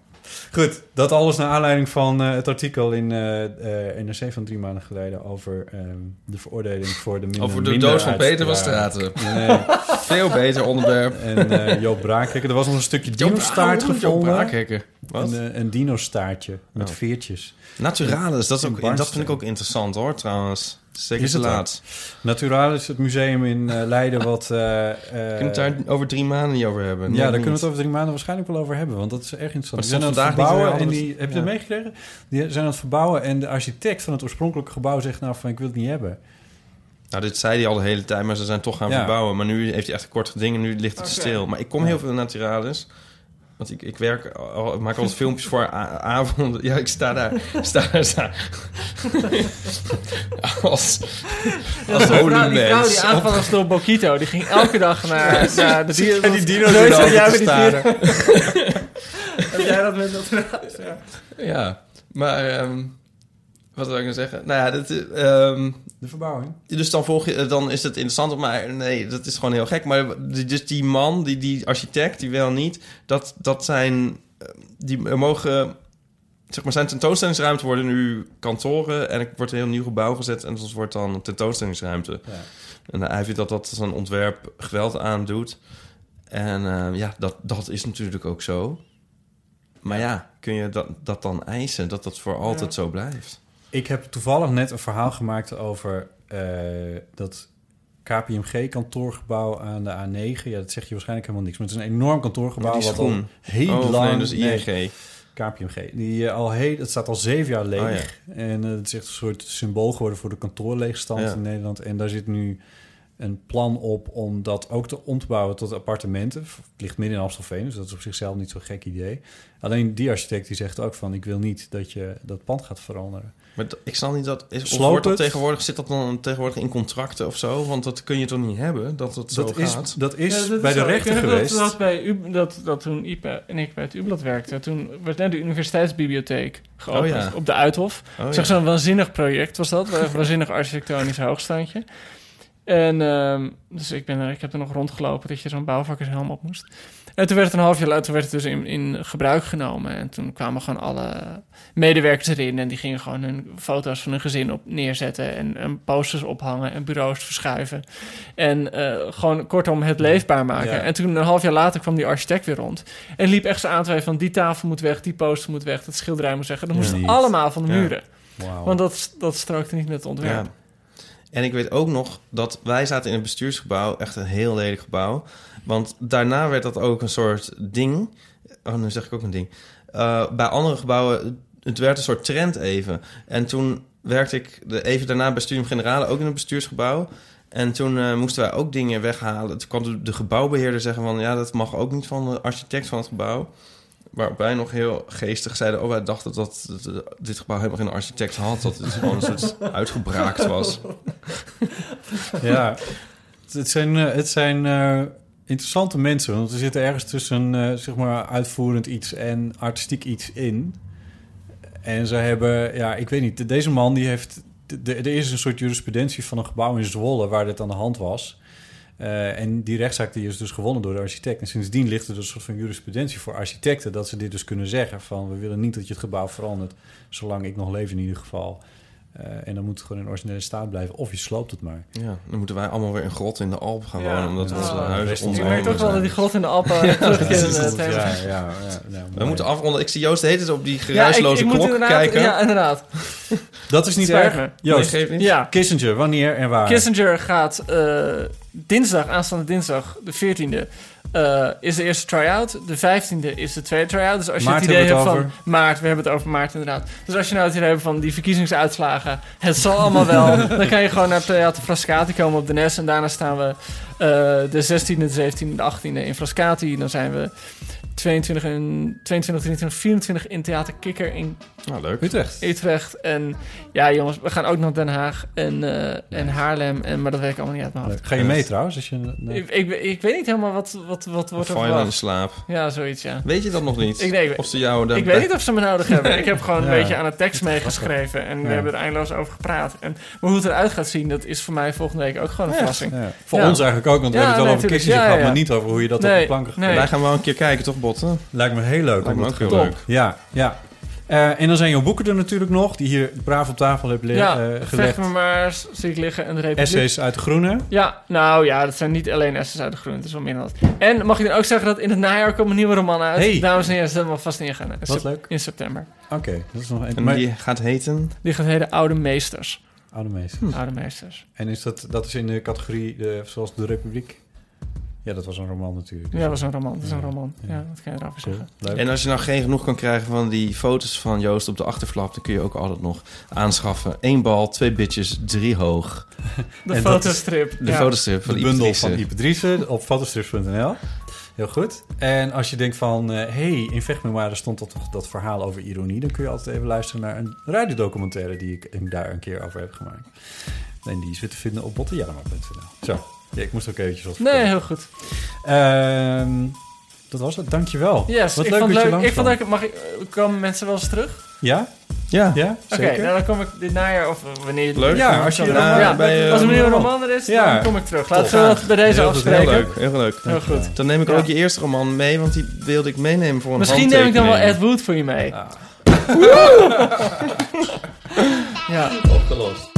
Goed, dat alles naar aanleiding van eh, het artikel in eh, eh, NRC van drie maanden geleden over ehm, de veroordeling voor de minder Over de minder doos van Peter van. Straten. Nee, Veel beter onderwerp. en Joop Braakhekker. Er was nog een stukje dino-staart gevonden. Braakhekken. Wat? Een, een dino-staartje met Oh. veertjes. Naturalis, dat, is ook, dat vind ik ook interessant hoor, trouwens. Zeker Is te het laat. Naturalis, het museum in eh, Leiden wat... eh, eh, Kunnen we het daar over drie maanden niet over hebben? Ja, daar niet. kunnen we het over drie maanden waarschijnlijk wel over hebben. Want dat is erg interessant. Die zijn aan het verbouwen. En die, heb je dat meegekregen? Die zijn aan het verbouwen. En de architect van het oorspronkelijke gebouw zegt nou van ik wil het niet hebben. Nou, dit zei hij al de hele tijd, maar ze zijn toch gaan Ja. verbouwen. Maar nu heeft hij echt een kort geding en nu ligt het stil. Maar ik kom heel veel Naturalis. Want ik, ik werk, al, ik maak altijd filmpjes voor avonden. Ja, ik sta daar. Sta daar sta. als als holy vrouw, die vrouw die was door Bokito, die ging elke dag naar, naar de dier. En die dat jij met te die dier- Dat jij dat met dat ja. Ja, maar ehm, wat wil ik nou zeggen? Nou ja, dat, eh, ehm, De verbouwing. dus dan, volg je, dan is het interessant, maar nee, dat is gewoon heel gek. Maar die- dus die man, die, die architect, die wel niet, dat, dat zijn, eh, die mogen, zeg maar, zijn tentoonstellingsruimte worden nu kantoren en er wordt een heel nieuw gebouw gezet en dat wordt dan een tentoonstellingsruimte. Ja. En hij vindt dat dat zo'n ontwerp geweld aandoet. En eh, ja, dat, dat is natuurlijk ook zo. Maar ja, kun je dat, dat dan eisen, dat dat voor altijd zo blijft? Ik heb toevallig net een verhaal gemaakt over eh, dat KPMG-kantoorgebouw aan de A9. Ja, dat zeg je waarschijnlijk helemaal niks. Maar het is een enorm kantoorgebouw Die is wat al heel Oh, lang... nee, dus nee, ING. KPMG. Die eh, al heel, het staat al zeven jaar leeg. Oh, En eh, het is echt een soort symbool geworden voor de kantoorleegstand Ja. in Nederland. En daar zit nu een plan op om dat ook te om te bouwen tot appartementen. Het ligt midden in Amstelveen, dus dat is op zichzelf niet zo'n gek idee. Alleen die architect die zegt ook van... ik wil niet dat je dat pand gaat veranderen. Maar ik snap niet dat... Is, of Sloop wordt dat het. tegenwoordig, zit dat dan tegenwoordig in contracten of zo? Want dat kun je toch niet hebben, dat het zo Dat is, gaat? dat is Ja, dat bij de rechter geweest. Dat, dat, bij U, dat, dat toen Ipe en ik bij het U-blad werkten, toen werd net de universiteitsbibliotheek geopend Oh ja. op de Uithof. Oh, zag zo'n waanzinnig project was dat, een waanzinnig architectonisch hoogstandje. En ehm, dus ik, ben er, ik heb er nog rondgelopen dat je zo'n bouwvakkershelm op moest. En toen werd het een half jaar later werd het dus in, in gebruik genomen. En toen kwamen gewoon alle medewerkers erin. En die gingen gewoon hun foto's van hun gezin op neerzetten. En, en posters ophangen en bureaus verschuiven. En eh, gewoon kortom het leefbaar maken. Ja. En toen een half jaar later kwam die architect weer rond. En liep echt zo aan te wijzen van die tafel moet weg, die poster moet weg, dat schilderij moet weg. Dat moest niet. allemaal van de Ja. muren. Want dat, dat strookte niet met het ontwerp. En ik weet ook nog dat wij zaten in een bestuursgebouw, echt een heel lelijk gebouw. Want daarna werd dat ook een soort ding. Oh, nu zeg ik ook een ding. Uh, bij andere gebouwen, het werd een soort trend even. En toen werkte ik de, even daarna bij Studium Generale ook in een bestuursgebouw. En toen uh, moesten wij ook dingen weghalen. Toen kwam de, de gebouwbeheerder zeggen van... ja, dat mag ook niet van de architect van het gebouw. Waarop wij nog heel geestig zeiden... oh, wij dachten dat, dit gebouw helemaal geen architect had. Dat het gewoon een soort uitgebraakt was. Ja, het zijn, uh, het zijn uh, interessante mensen. Want er zitten ergens tussen uh, zeg maar uitvoerend iets en artistiek iets in. En ze hebben, ja, ik weet niet, deze man die heeft... Er is een soort jurisprudentie van een gebouw in Zwolle waar dit aan de hand was. Uh, en die rechtszaak die is dus gewonnen door de architect. En sindsdien ligt er dus een soort van jurisprudentie voor architecten... dat ze dit dus kunnen zeggen van... we willen niet dat je het gebouw verandert... zolang ik nog leef in ieder geval. Uh, en dan moet het gewoon in originele staat blijven. Of je sloopt het maar. Ja, dan moeten wij allemaal weer een grot in de Alp gaan Ja. wonen... omdat Ja. onze Ja. huizen Ik merk toch wel dat die grot in de Alpen in het, het ja, ja, ja, ja, We moeten afronden. Ik zie Joost de hele tijd op die Ja, ik, geruisloze ik moet klok kijken. Ja, inderdaad. Dat is niet me. Joost, Nee, geeft niet. Ja, Kissinger, wanneer en waar? Kissinger gaat eh, dinsdag, aanstaande dinsdag, de 14e, eh, is de eerste try-out. De 15e is de tweede try-out. Dus als je Maart het idee hebt van... Maart, we hebben het over maart inderdaad. Dus als je nou het idee hebt van die verkiezingsuitslagen... het zal allemaal wel. dan kan je gewoon naar Theater Frascati komen op de Nes. En daarna staan we eh, de 16e, de 17e, de 18e in Frascati. Dan zijn we 22, en, 22 23, 24 in Theater Kikker in Nou, leuk. Utrecht. Utrecht. En ja, jongens, we gaan ook naar Den Haag en, eh, en Haarlem. En, maar dat weet ik allemaal niet uit mijn hoofd. Ga je mee trouwens? Als je, nee. Ik, ik, ik weet niet helemaal wat, wat, wat wordt er Val dan in slaap? Ja, zoiets, ja. Weet je dat nog niet? Ik- nee, ik- of ze jou... Ik weet niet of ze me nodig hebben. Ik heb gewoon een beetje aan de tekst meegeschreven. En we hebben er eindeloos over gepraat. En, maar hoe het eruit gaat zien, dat is voor mij volgende week ook gewoon een verrassing. Ja. Voor Ja. ons eigenlijk ook, want we hebben het wel nee, over Ja, gehad, ja. maar niet over hoe je dat op de planken gaat. nee. Wij gaan wel een keer kijken, toch, Lijkt me heel leuk. Lijkt me om ook dat heel leuk. Ja, ja. Eh, en dan zijn jouw boeken er natuurlijk nog, die hier braaf op tafel heb le- Ja, eh, vecht gelegd. me maar, zie ik liggen en de Republiek. Essays uit de Groene. Ja, nou ja, dat zijn niet alleen essays uit de groen. Het is wel meer dan dat. En mag ik dan ook zeggen dat in het najaar komt een nieuwe roman uit. Hey. Dames en heren, zet hem alvast ingaan. In, Wat sep- leuk. in september. Oké, dat is nog een. En Maar, die gaat heten... Die gaat heten Oude Meesters. Oude meester. Oude Meesters. En is dat, dat is in de categorie de, zoals de Republiek? Ja, dat was een roman natuurlijk. Ja, dat was een roman. Dat is een roman. Ja, Ja. dat kan je erover Cool. zeggen. Leuk. En als je nou geen genoeg kan krijgen van die foto's van Joost op de achterflap... dan kun je ook altijd nog aanschaffen. Eén bal, twee bitches, drie hoog. De En fotostrip. De ja. fotostrip van de bundel Driessen. van Ipe op fotostrips.nl. Heel goed. En als je denkt van... hé, hey, in Vechtmemoire stond dat, dat verhaal over ironie... dan kun je altijd even luisteren naar een radiodocumentaire... die ik daar een keer over heb gemaakt. En die is weer te vinden op bottenjellema.nl. Zo, ja, ik moest ook eventjes wat Nee, heel goed. Ehm, dat was het, dankjewel. Yes, Wat ik leuk vond dat je leuk. langs Ik vond leuk. Mag ik, komen mensen wel eens terug? Ja? Ja, Ja, Oké, zeker. nou dan kom ik dit najaar of wanneer... leuk. Ja, als je Ja, roman- Ja, bij, eh, als er een nieuwe roman. er is, Ja. dan kom ik terug. Laten we dat bij deze Heel afspreken. Heel leuk, heel leuk. Heel goed. Dan neem ik Ja. ook je eerste roman mee, want die wilde ik meenemen voor een Misschien neem ik dan wel Ed. Wood voor je mee. Ah. Ja. Opgelost.